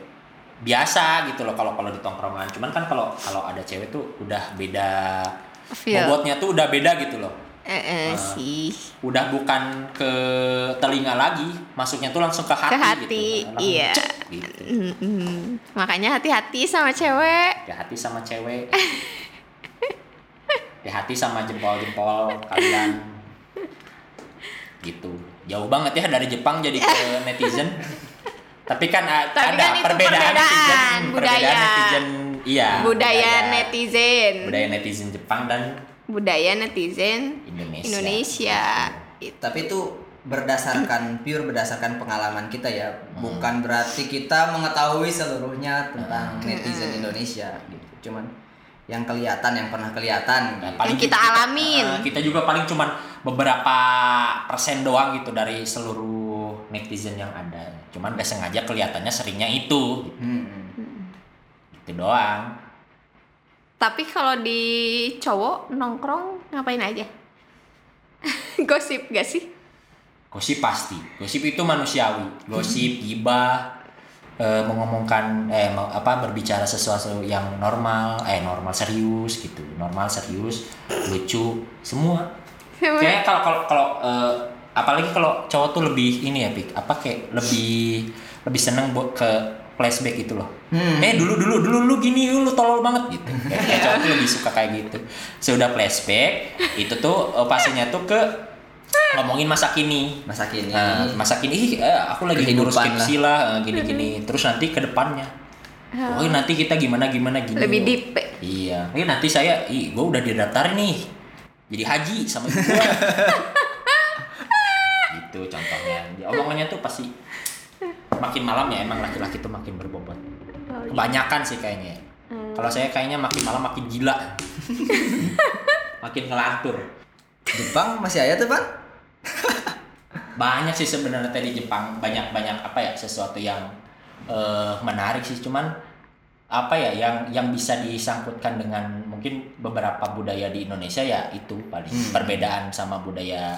biasa gitu loh kalau kalau di tongkrongan cuman kan kalau kalau ada cewek tuh udah beda Feel. bobotnya tuh udah beda gitu loh eh, eh, Ah. sih udah bukan ke telinga lagi masuknya tuh langsung ke hati, Ke hati, gitu. Iya. cek gitu. Mm-mm. makanya hati-hati sama cewek Di hati sama cewek [LAUGHS] hati sama jempol-jempol kalian. Gitu. Jauh banget ya dari Jepang jadi ke [LAUGHS] netizen. Tapi kan a- Tapi ada kan itu perbedaan, perbedaan netizen. budaya. perbedaan netizen iya budaya netizen. Budaya netizen Jepang dan budaya netizen Indonesia. Indonesia. Itu. Tapi itu berdasarkan pure berdasarkan pengalaman kita ya, bukan berarti kita mengetahui seluruhnya tentang netizen Indonesia gitu. Cuman yang kelihatan, yang pernah kelihatan. Nah, gitu. paling Yang kita alamin. uh, kita juga paling cuman beberapa persen doang gitu dari seluruh netizen yang ada. Cuman gak sengaja kelihatannya seringnya itu. Hmm. Itu doang. tapi kalau di cowok nongkrong ngapain aja [LAUGHS] gosip gak sih gosip pasti gosip itu manusiawi gosip gibah eh, mengomongkan eh mau- apa berbicara sesuatu yang normal eh normal serius gitu normal serius lucu semua. Kayak kalau kalau kalau eh, apalagi kalau cowok tuh lebih ini ya pik apa kayak lebih lebih seneng buat ke flashback gitu loh. Eh dulu dulu dulu lu gini lu tolol banget gitu. Kayak, kayak cowok tuh lebih suka kayak gitu. Sudah flashback itu tuh eh, pastinya tuh ke ngomongin masa kini. Masa kini. Nah, masa kini ih, eh, aku lagi ngurus skripsi lah eh, gini-gini terus nanti ke depannya. Oh nanti kita gimana gimana gini. Lebih loh. deep. iya. Ini nanti saya ih gue udah didaftarin nih. Jadi haji sama ibu gua. [LAUGHS] Gitu contohnya. Ya, omongannya tuh pasti makin malam ya emang laki-laki tuh makin berbobot. Kebanyakan sih kayaknya. Kalau saya kayaknya makin malam makin gila. [LAUGHS] Makin ngelantur. Jepang masih ada tuh, Pak? [LAUGHS] banyak sih sebenarnya tadi Jepang banyak banyak apa ya sesuatu yang eh, menarik sih cuman apa ya yang yang bisa disangkutkan dengan mungkin beberapa budaya di Indonesia ya itu paling perbedaan sama budaya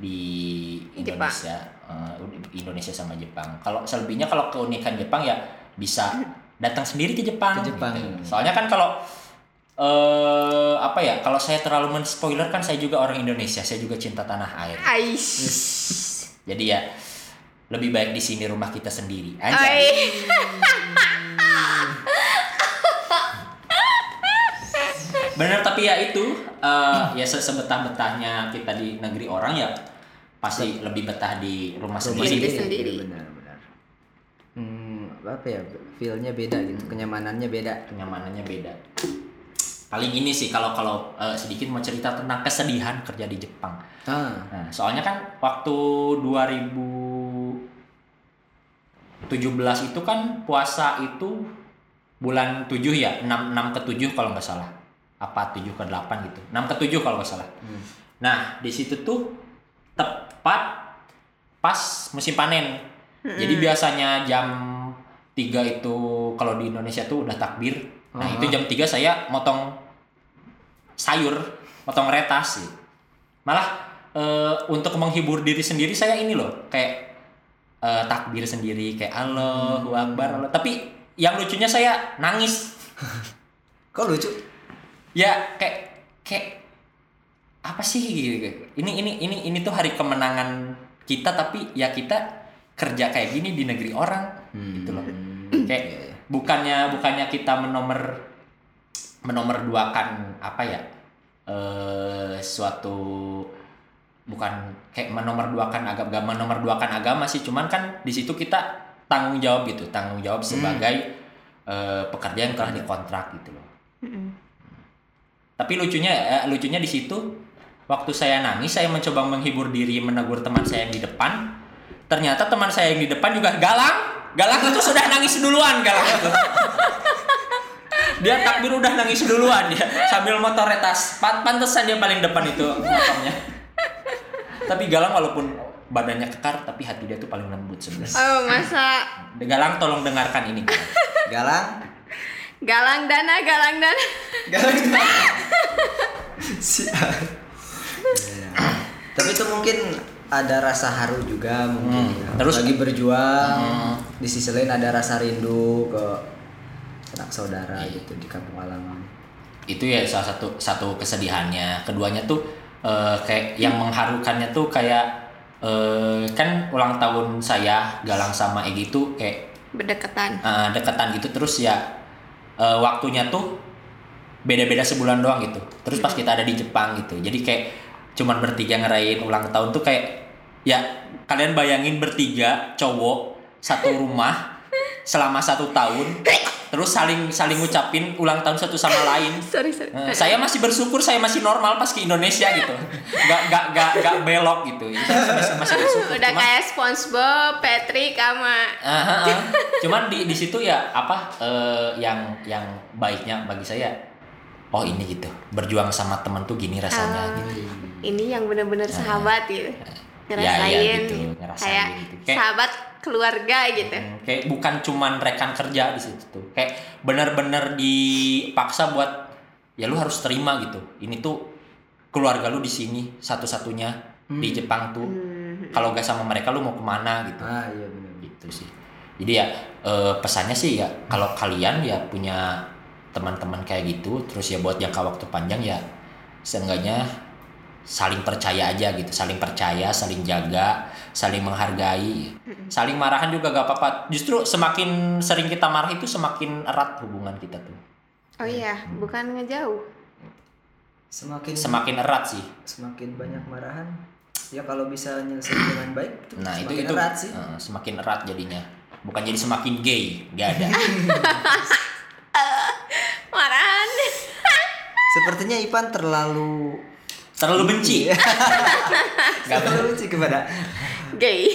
di Jepang. Indonesia eh, Indonesia sama Jepang kalau selebihnya kalau keunikan Jepang ya bisa [LAUGHS] datang sendiri ke Jepang, Ke Jepang. gitu. soalnya kan kalau eh apa ya kalau saya terlalu men-spoiler kan saya juga orang Indonesia saya juga cinta tanah air Aish. [LAUGHS] jadi ya lebih baik di sini rumah kita sendiri aja. [LAUGHS] Bener tapi ya itu eh, ya se- sebetah-betahnya kita di negeri orang ya pasti lebih betah di rumah Rumah sendiri. sendiri. sendiri. Iya, Benar, benar. Hmm, apa ya? Feel-nya beda gitu, kenyamanannya beda. Kenyamanannya beda. Paling ini sih kalau kalau eh, sedikit mau cerita tentang kesedihan kerja di Jepang. Ah, Nah, soalnya kan waktu 2017 itu kan puasa itu bulan 7 ya, 6 6 ke 7 kalau nggak salah. Apa 7 ke 8 gitu. 6 ke 7 kalau nggak salah. Nah, di situ tuh tepat pas musim panen. Jadi biasanya jam 3 itu kalau di Indonesia tuh udah takbir. Nah, itu jam 3 saya motong sayur, motong retas sih. Malah eh, untuk menghibur diri sendiri saya ini loh, kayak eh, takbir sendiri kayak Allahu Akbar. Allah. Tapi yang lucunya saya nangis. [LAUGHS] kok lucu? Ya kayak kayak apa sih gitu. Ini ini ini ini tuh hari kemenangan kita tapi ya kita kerja kayak gini di negeri orang gitu loh. Kayak bukannya bukannya kita menomor menomor duakan apa ya eh suatu bukan kayak menomor duakan agama menomor duakan agama sih cuman kan di situ kita tanggung jawab gitu tanggung jawab sebagai eh, pekerja yang telah dikontrak gitu loh. Tapi lucunya eh, lucunya di situ waktu saya nangis saya mencoba menghibur diri menegur teman saya yang di depan. Ternyata teman saya yang di depan juga galang. Galang itu sudah nangis duluan galang itu [LAUGHS] dia takbir udah nangis duluan dia sambil motor retas Pan- pantesan dia paling depan itu motornya tapi galang walaupun badannya kekar tapi hati dia tuh paling lembut sebenarnya Oh, masa galang tolong dengarkan ini Galang. galang dana, galang dana. Galang. Si- Iya. Tapi itu mungkin ada rasa haru juga mungkin. Hmm, ya. terus- lagi berjuang. Hmm. Di sisi lain ada rasa rindu ke anak saudara gitu di kampung halaman. itu ya salah satu satu kesedihannya. Keduanya tuh eh, kayak yang mengharukannya tuh kayak eh, kan ulang tahun saya Galang sama Egi tuh kayak Berdekatan. eh, deketan gitu. Terus ya eh, waktunya tuh beda-beda sebulan doang gitu. Terus pas kita ada di Jepang gitu. Jadi kayak cuman bertiga ngerayain ulang tahun tuh kayak ya kalian bayangin bertiga cowok satu rumah selama satu tahun terus saling saling ngucapin ulang tahun satu sama lain Sorry, sorry. Eh, saya masih bersyukur saya masih normal pas ke Indonesia gitu nggak nggak nggak nggak belok gitu saya masih masih bersyukur Udah Cuman- kayak SpongeBob, Patrick sama Ah, ah, ah. cuman di di situ ya apa eh, yang yang baiknya bagi saya oh ini gitu berjuang sama temen tuh gini rasanya Ah, gitu ini yang bener-bener sahabat gitu. Ya, Ngerasain ya, gitu, ngerasain kayak gitu. Kayak- sahabat keluarga gitu. Hmm, kayak bukan cuman rekan kerja di situ tuh. Kayak bener-bener dipaksa buat ya lu harus terima gitu. Ini tuh keluarga lu di sini satu-satunya di Jepang tuh. Hmm. kalau gak sama mereka lu mau ke mana? gitu. Ah iya benar. Gitu sih. Jadi ya eh, pesannya sih ya kalau kalian ya punya teman-teman kayak gitu terus ya buat jangka waktu panjang ya seenggaknya saling percaya aja gitu saling percaya saling jaga saling menghargai. Saling marahan juga gak apa-apa. Justru semakin sering kita marah itu semakin erat hubungan kita tuh. Oh iya, bukan ngejauh. semakin semakin erat sih. Semakin banyak marahan ya kalau bisa nyelesain [CLEARS THROAT] dengan baik itu nah itu semakin itu. erat sih. Eh, semakin erat jadinya. Bukan jadi semakin gay gak ada. [LAUGHS] Marahan. sepertinya Ipan terlalu terlalu benci. Iya. [LAUGHS] Gak terlalu benci kepada Gay.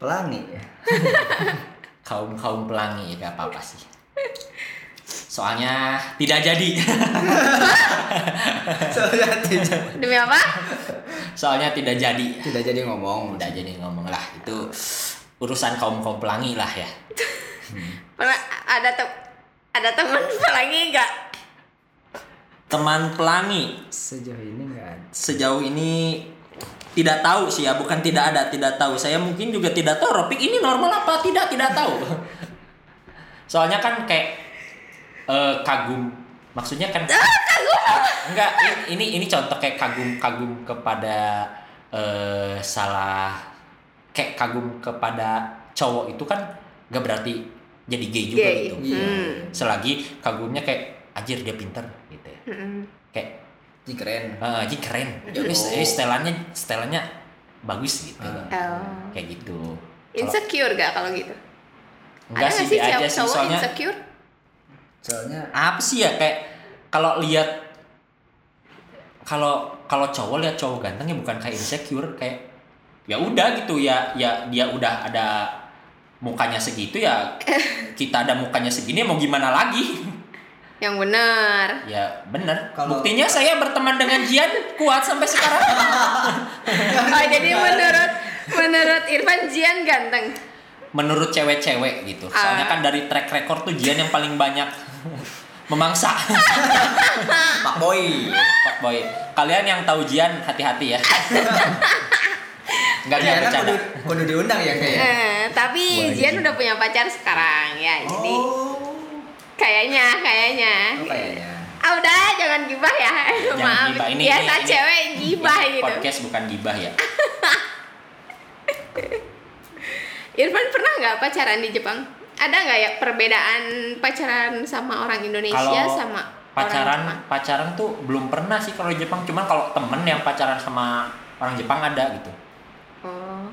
pelangi. [LAUGHS] Kaum kaum pelangi gak apa apa sih. Soalnya tidak jadi. [LAUGHS] Soalnya tidak Demi apa? soalnya tidak jadi. Tidak jadi ngomong. Tidak jadi ngomong lah. Itu urusan kaum kaum pelangi lah ya. Pernah ada tem ada teman lagi enggak? Teman pelangi sejauh ini nggak ada sejauh ini tidak tahu sih ya bukan tidak ada tidak tahu saya mungkin juga tidak tahu Ropik ini normal apa tidak tidak tahu [LAUGHS] soalnya kan kayak eh, kagum maksudnya kan enggak i- ini ini contoh kayak kagum kagum kepada eh, salah kayak kagum kepada cowok itu kan gak berarti jadi gay juga Gay. gitu. Hmm. selagi kagumnya kayak anjir dia pinter. Kayak Ih, keren Ah, jadi keren. Oh. Ini ini setelannya setelannya bagus gitu. Oh. Kayak gitu. Insecure gak kalau gitu? enggak ada sih nggak sih dia aja sih soalnya insecure? soalnya apa sih ya kayak kalau lihat kalau kalau cowok lihat cowok ganteng ya bukan kayak insecure kayak ya udah gitu ya ya dia udah ada mukanya segitu ya [LAUGHS] kita ada mukanya segini mau gimana lagi Yang benar. ya bener Kalau- buktinya saya berteman dengan Jian kuat sampai sekarang [LAUGHS] Oh, jadi menurut menurut Irfan Jian ganteng. menurut cewek-cewek gitu. Soalnya Ah. kan dari track record tuh Jian yang paling banyak memangsa. [LAUGHS] Pak Boy Pak Boy. Kalian yang tahu Jian hati-hati ya. Enggak Karena bercanda. kudu, kudu diundang ya kayaknya Eh, tapi Boleh Jian gitu. udah punya pacar sekarang ya. Jadi oh kayaknya kayaknya. oh, kayaknya Ah udah jangan gibah ya. Jangan [LAUGHS] Maaf. gibah. Ini- Biasa ini- ini- cewek gibah Ini gitu. Podcast bukan gibah ya. [LAUGHS] Irfan pernah nggak pacaran di Jepang? Ada nggak ya perbedaan pacaran sama orang Indonesia Kalau sama pacaran orang Jepang? pacaran tuh belum pernah sih kalau di Jepang. Cuman kalau temen yang pacaran sama orang Jepang ada gitu. Oh.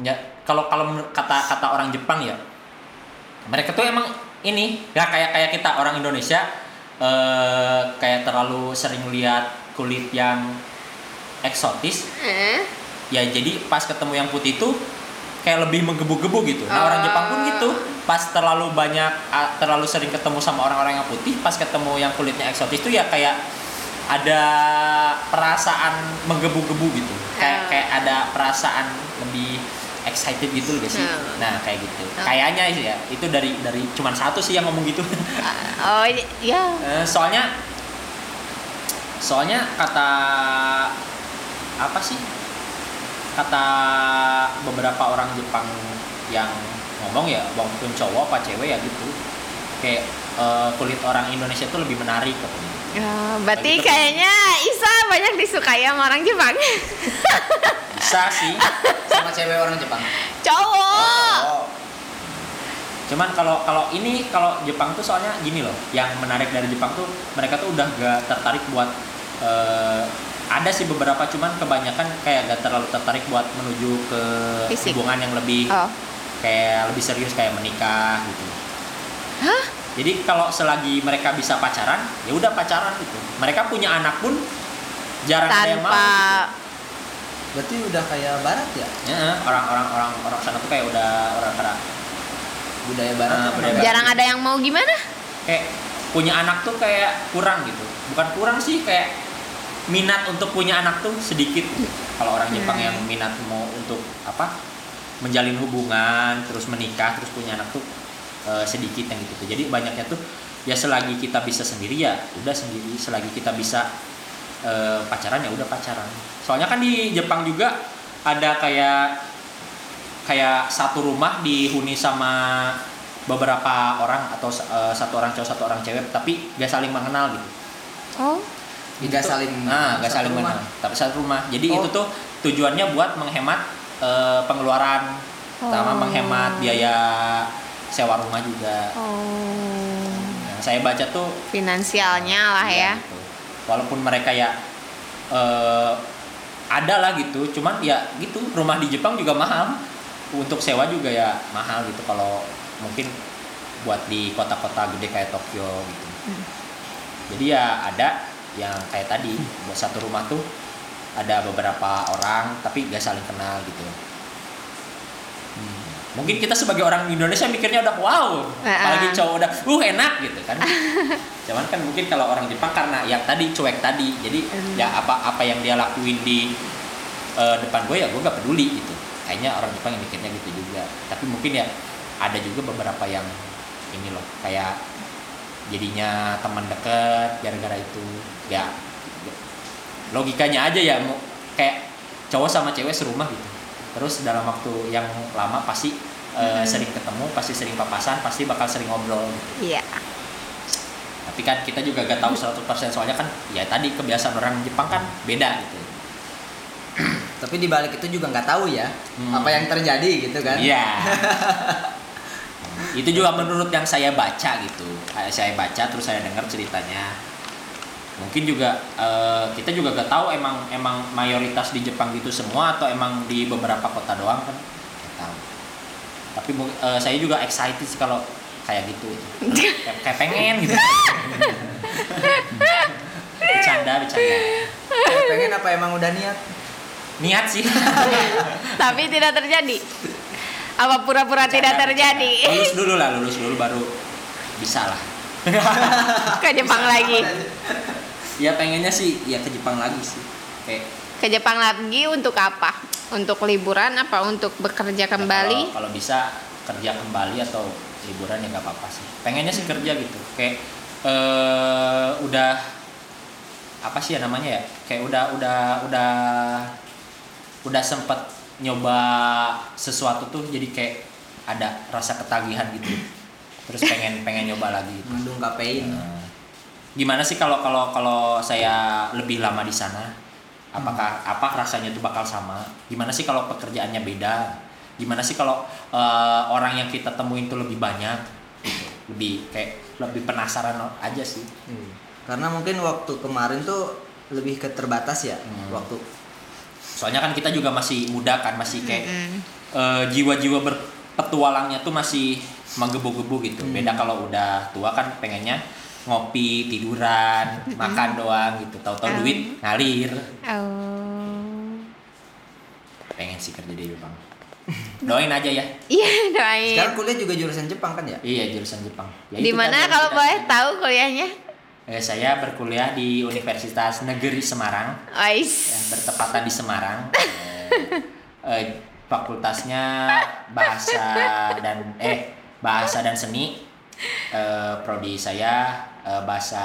Ya kalau kalau kata kata orang Jepang ya mereka tuh emang ini ya kayak kayak kita orang Indonesia eh kayak terlalu sering lihat kulit yang eksotis Eh? ya jadi pas ketemu yang putih tuh kayak lebih menggebu-gebu gitu nah orang Oh. Jepang pun gitu pas terlalu banyak terlalu sering ketemu sama orang-orang yang putih pas ketemu yang kulitnya eksotis tuh ya kayak ada perasaan menggebu-gebu gitu kayak Oh. kayak ada perasaan lebih excited gitu loh sih Oh. nah kayak gitu Oh. kayaknya sih ya itu dari dari cuman satu sih yang ngomong gitu [LAUGHS] Oh ya. Eh, soalnya soalnya kata apa sih kata beberapa orang Jepang yang ngomong ya walaupun cowok apa cewek ya gitu kayak eh, kulit orang Indonesia itu lebih menarik katanya. Ya, berarti Lagi kayaknya Isa banyak disukai sama orang Jepang. [LAUGHS] bisa sih sama cewek orang Jepang Cowok. oh cuman kalau kalau ini kalau Jepang tuh soalnya gini loh yang menarik dari Jepang tuh mereka tuh udah gak tertarik buat eh, ada sih beberapa cuman kebanyakan kayak gak terlalu tertarik buat menuju ke Fisik. hubungan yang lebih Oh. kayak lebih serius kayak menikah gitu. Hah? Jadi kalau selagi mereka bisa pacaran, ya udah pacaran gitu. Mereka punya anak pun jarang ada yang mau. Tanpa Gitu. berarti udah kayak barat ya Ya, orang-orang orang orang sana tuh kayak udah orang orang budaya barat Ah, tuh budaya emang- barat. jarang ada yang mau gimana? kayak punya anak tuh kayak kurang gitu. Bukan kurang sih kayak minat untuk punya anak tuh sedikit. Kalau orang Jepang Hmm. yang minat mau untuk apa? menjalin hubungan, terus menikah, terus punya anak tuh eh, sedikit yang gitu tuh. Jadi banyaknya tuh ya selagi kita bisa sendiri ya udah sendiri, selagi kita bisa eh, pacaran ya udah pacaran. Soalnya kan di Jepang juga ada kayak kayak satu rumah dihuni sama beberapa orang atau eh, satu orang cowok satu orang cewek tapi gak saling mengenal gitu Oh, Tidak saling nah gak saling rumah. mengenal tapi satu rumah jadi Oh. itu tuh tujuannya buat menghemat eh, pengeluaran sama Oh. menghemat biaya sewa rumah juga oh. yang saya baca tuh Finansialnya lah ya. Iya, gitu. Walaupun mereka ya eh, ada lah gitu, cuman ya gitu rumah di Jepang juga mahal. Untuk sewa juga ya mahal gitu kalau mungkin buat di kota-kota gede kayak Tokyo gitu. Hmm. Jadi ya ada yang kayak tadi buat satu rumah tuh ada beberapa orang tapi gak saling kenal gitu. Mungkin kita sebagai orang Indonesia mikirnya udah wow, Ah, apalagi cowok udah uh enak gitu kan. [LAUGHS] Cuman kan mungkin kalau orang Jepang karena yang tadi cuek tadi, jadi Hmm. ya apa apa yang dia lakuin di eh, depan gue ya gue gak peduli gitu. Kayaknya orang Jepang yang mikirnya gitu juga. Tapi mungkin ya ada juga beberapa yang ini loh kayak jadinya teman deket gara-gara itu ya logikanya aja ya kayak cowok sama cewek serumah gitu terus dalam waktu yang lama pasti eh, Mhm. sering ketemu pasti sering papasan pasti bakal sering ngobrol gitu. Iya. tapi kan kita juga gak tahu 100% soalnya kan ya tadi kebiasaan orang Jepang kan beda gitu [CLEARS THROAT] Tapi di balik itu juga nggak tahu ya Hmm. apa yang terjadi gitu kan. Iya. [LAUGHS] itu juga menurut yang saya baca gitu. Kayak Saya baca terus saya dengar ceritanya. Mungkin juga eh, kita juga gak tahu emang emang mayoritas di Jepang gitu semua atau emang di beberapa kota doang kan. Gak tahu. Tapi eh, saya juga excited sih kalau kayak gitu. kayak, kayak pengen gitu. bercanda, bercanda. Pengen apa emang udah niat? Niat sih. Tapi tidak terjadi. Apa pura-pura tidak terjadi? lulus dulu lah, lulus dulu baru bisa lah. Ke Jepang lagi. Ya pengennya sih ya ke Jepang lagi sih. Kayak Ke Jepang lagi untuk apa? Untuk liburan apa untuk bekerja ya kembali? kalau, kalau bisa kerja kembali atau liburan ya nggak apa-apa sih. Pengennya sih kerja gitu. Kayak eh udah apa sih ya namanya ya? Kayak udah udah udah udah sempet nyoba sesuatu tuh jadi kayak ada rasa ketagihan gitu. Terus pengen pengen nyoba lagi. Mendung kafein. Nah, gimana sih kalau kalau kalau saya lebih lama di sana? Apakah apa rasanya itu bakal sama? Gimana sih kalau pekerjaannya beda? Gimana sih kalau eh, orang yang kita temuin tuh lebih banyak? Lebih kayak lebih penasaran aja sih. Karena mungkin waktu kemarin tuh lebih keterbatas ya Hmm. waktu. Soalnya kan kita juga masih muda kan, masih kayak Mm-mm. eh, jiwa-jiwa berpetualangnya tuh masih menggebu-gebu gitu. Hmm. Beda kalau udah tua kan pengennya ngopi, tiduran, [LAUGHS] makan doang gitu. Tahu-tahu Hmm. duit ngalir. Oh. pengen sih kerja di Jepang [LAUGHS] doain aja ya Iya, doain. Sekarang kuliah juga jurusan Jepang kan ya? iya jurusan Jepang ya, Di mana kan kalau boleh tahu kuliahnya? eh, saya berkuliah di Universitas Negeri Semarang Ais. yang bertepatan di Semarang [LAUGHS] Eh, eh, fakultasnya bahasa dan eh bahasa dan seni Eh, prodi saya eh, bahasa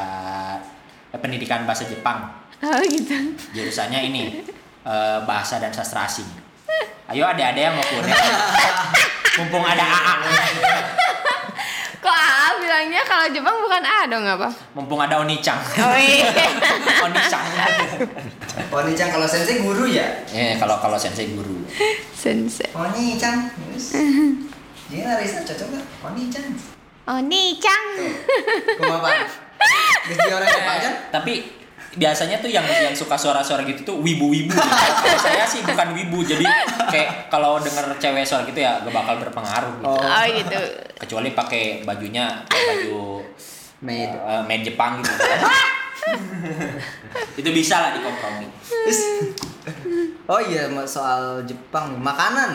eh, pendidikan bahasa Jepang Oh gitu. jurusannya ini eh, bahasa dan sastra asing ayo ada-ada yang mau kuliah [LAUGHS] mumpung ada AA Kok AA bilangnya kalau Jepang bukan A dong apa? mumpung ada Onicang Oh iya. [LAUGHS] Onicang Oni-chan kalau sensei guru ya? eh kalau kalau sensei guru Sensei. Oni-chan. Yes. Jadi Narisa cocok gak? Oni-chan. Oni-chan. Kumaha? Gaji orang Jepang kan? tapi biasanya tuh yang yang suka suara-suara gitu tuh wibu-wibu kalau saya sih bukan wibu jadi kayak kalau denger cewek suara gitu ya gak bakal berpengaruh gitu Oh. Oh gitu. kecuali pakai bajunya baju Made. eh, made Jepang gitu [LAUGHS] itu bisa lah dikompromi Oh iya soal Jepang nih. makanan.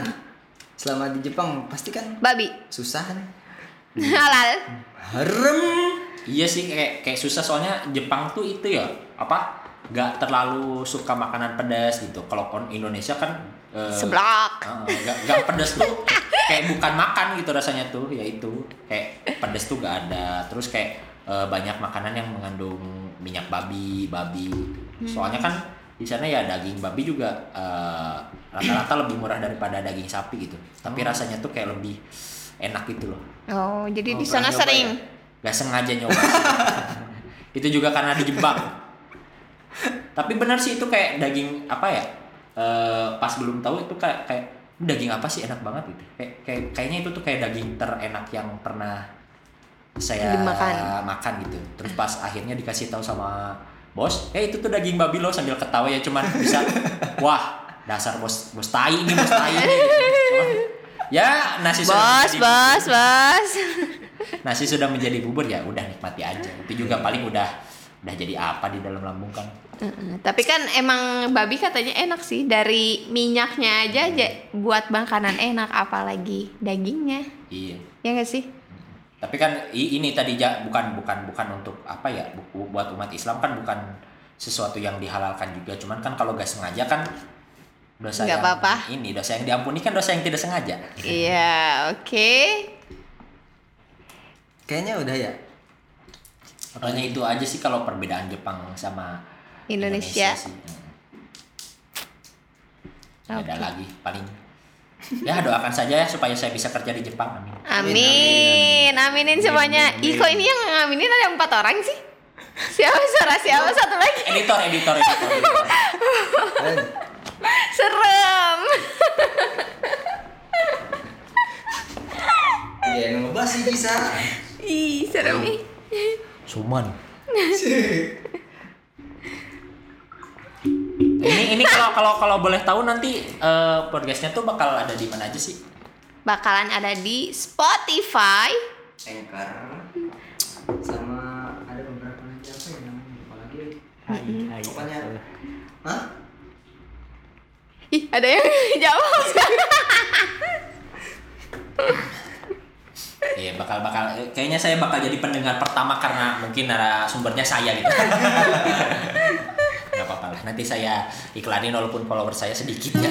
Selama di Jepang pasti kan Babi. susah kan? [LAUGHS] Halal. Harem. Iya sih kayak kayak susah soalnya Jepang tuh itu ya apa nggak terlalu suka makanan pedas gitu. Kalau kon Indonesia kan eh, Seblak. eh, nggak nggak pedas tuh kayak bukan makan gitu rasanya tuh ya itu kayak pedas tuh gak ada. Terus kayak eh, banyak makanan yang mengandung minyak babi, babi. Soalnya kan di sana ya daging babi juga eh, rata-rata lebih murah daripada daging sapi gitu tapi rasanya tuh kayak lebih enak gitu loh Oh, jadi Oh, di sana nyoba sering. ya? Gak sengaja nyoba [LAUGHS] itu juga karena dijebak tapi benar sih itu kayak daging apa ya Eh, pas belum tahu itu kayak kayak daging apa sih enak banget gitu kayak, kayak kayaknya itu tuh kayak daging terenak yang pernah saya Dimakan. makan gitu terus pas akhirnya dikasih tahu sama bos eh itu tuh daging babi loh sambil ketawa ya cuman bisa [LAUGHS] wah dasar bos bos tai ini bos tai ini Cuman, [LAUGHS] ya nasi sudah Bos, menjadi- bos, bos. nasi sudah menjadi bubur ya udah nikmati aja itu juga paling udah udah jadi apa di dalam lambung kan. Tapi kan emang babi katanya enak sih dari minyaknya aja aja buat makanan enak apalagi dagingnya. iya Ya gak sih? tapi kan ini tadi bukan bukan bukan untuk apa ya bu- buat umat Islam kan bukan sesuatu yang dihalalkan juga cuman kan kalau gak sengaja kan dosa Nggak yang apa-apa. ini dosa yang diampuni kan dosa yang tidak sengaja Iya, oke. Kayaknya udah ya. makanya itu aja sih kalau perbedaan Jepang sama Indonesia. sih Hmm. Nggak ada lagi paling ya doakan saja ya supaya saya bisa kerja di Jepang amin Amin, aminin semuanya. Ih, kok ini yang ngaminin ada empat orang sih? Siapa suara siapa satu lagi? editor editor editor, editor. Serem. Iya yang ngebahas sih bisa. Ih, serem ih. Suman. [LAUGHS] ini ini kalau kalau kalau boleh tahu nanti eh, podcastnya tuh bakal ada di mana aja sih? Bakalan ada di Spotify. Anchor sama ada beberapa lagi apa ya namanya lupa lagi. Pokoknya Hah? Ih, ada yang [LAUGHS] jawab. Iya bakal bakal kayaknya saya bakal jadi pendengar pertama karena mungkin narasumbernya saya gitu. [LAUGHS] Gak apa-apa lah nanti saya iklanin walaupun follower saya sedikit ya.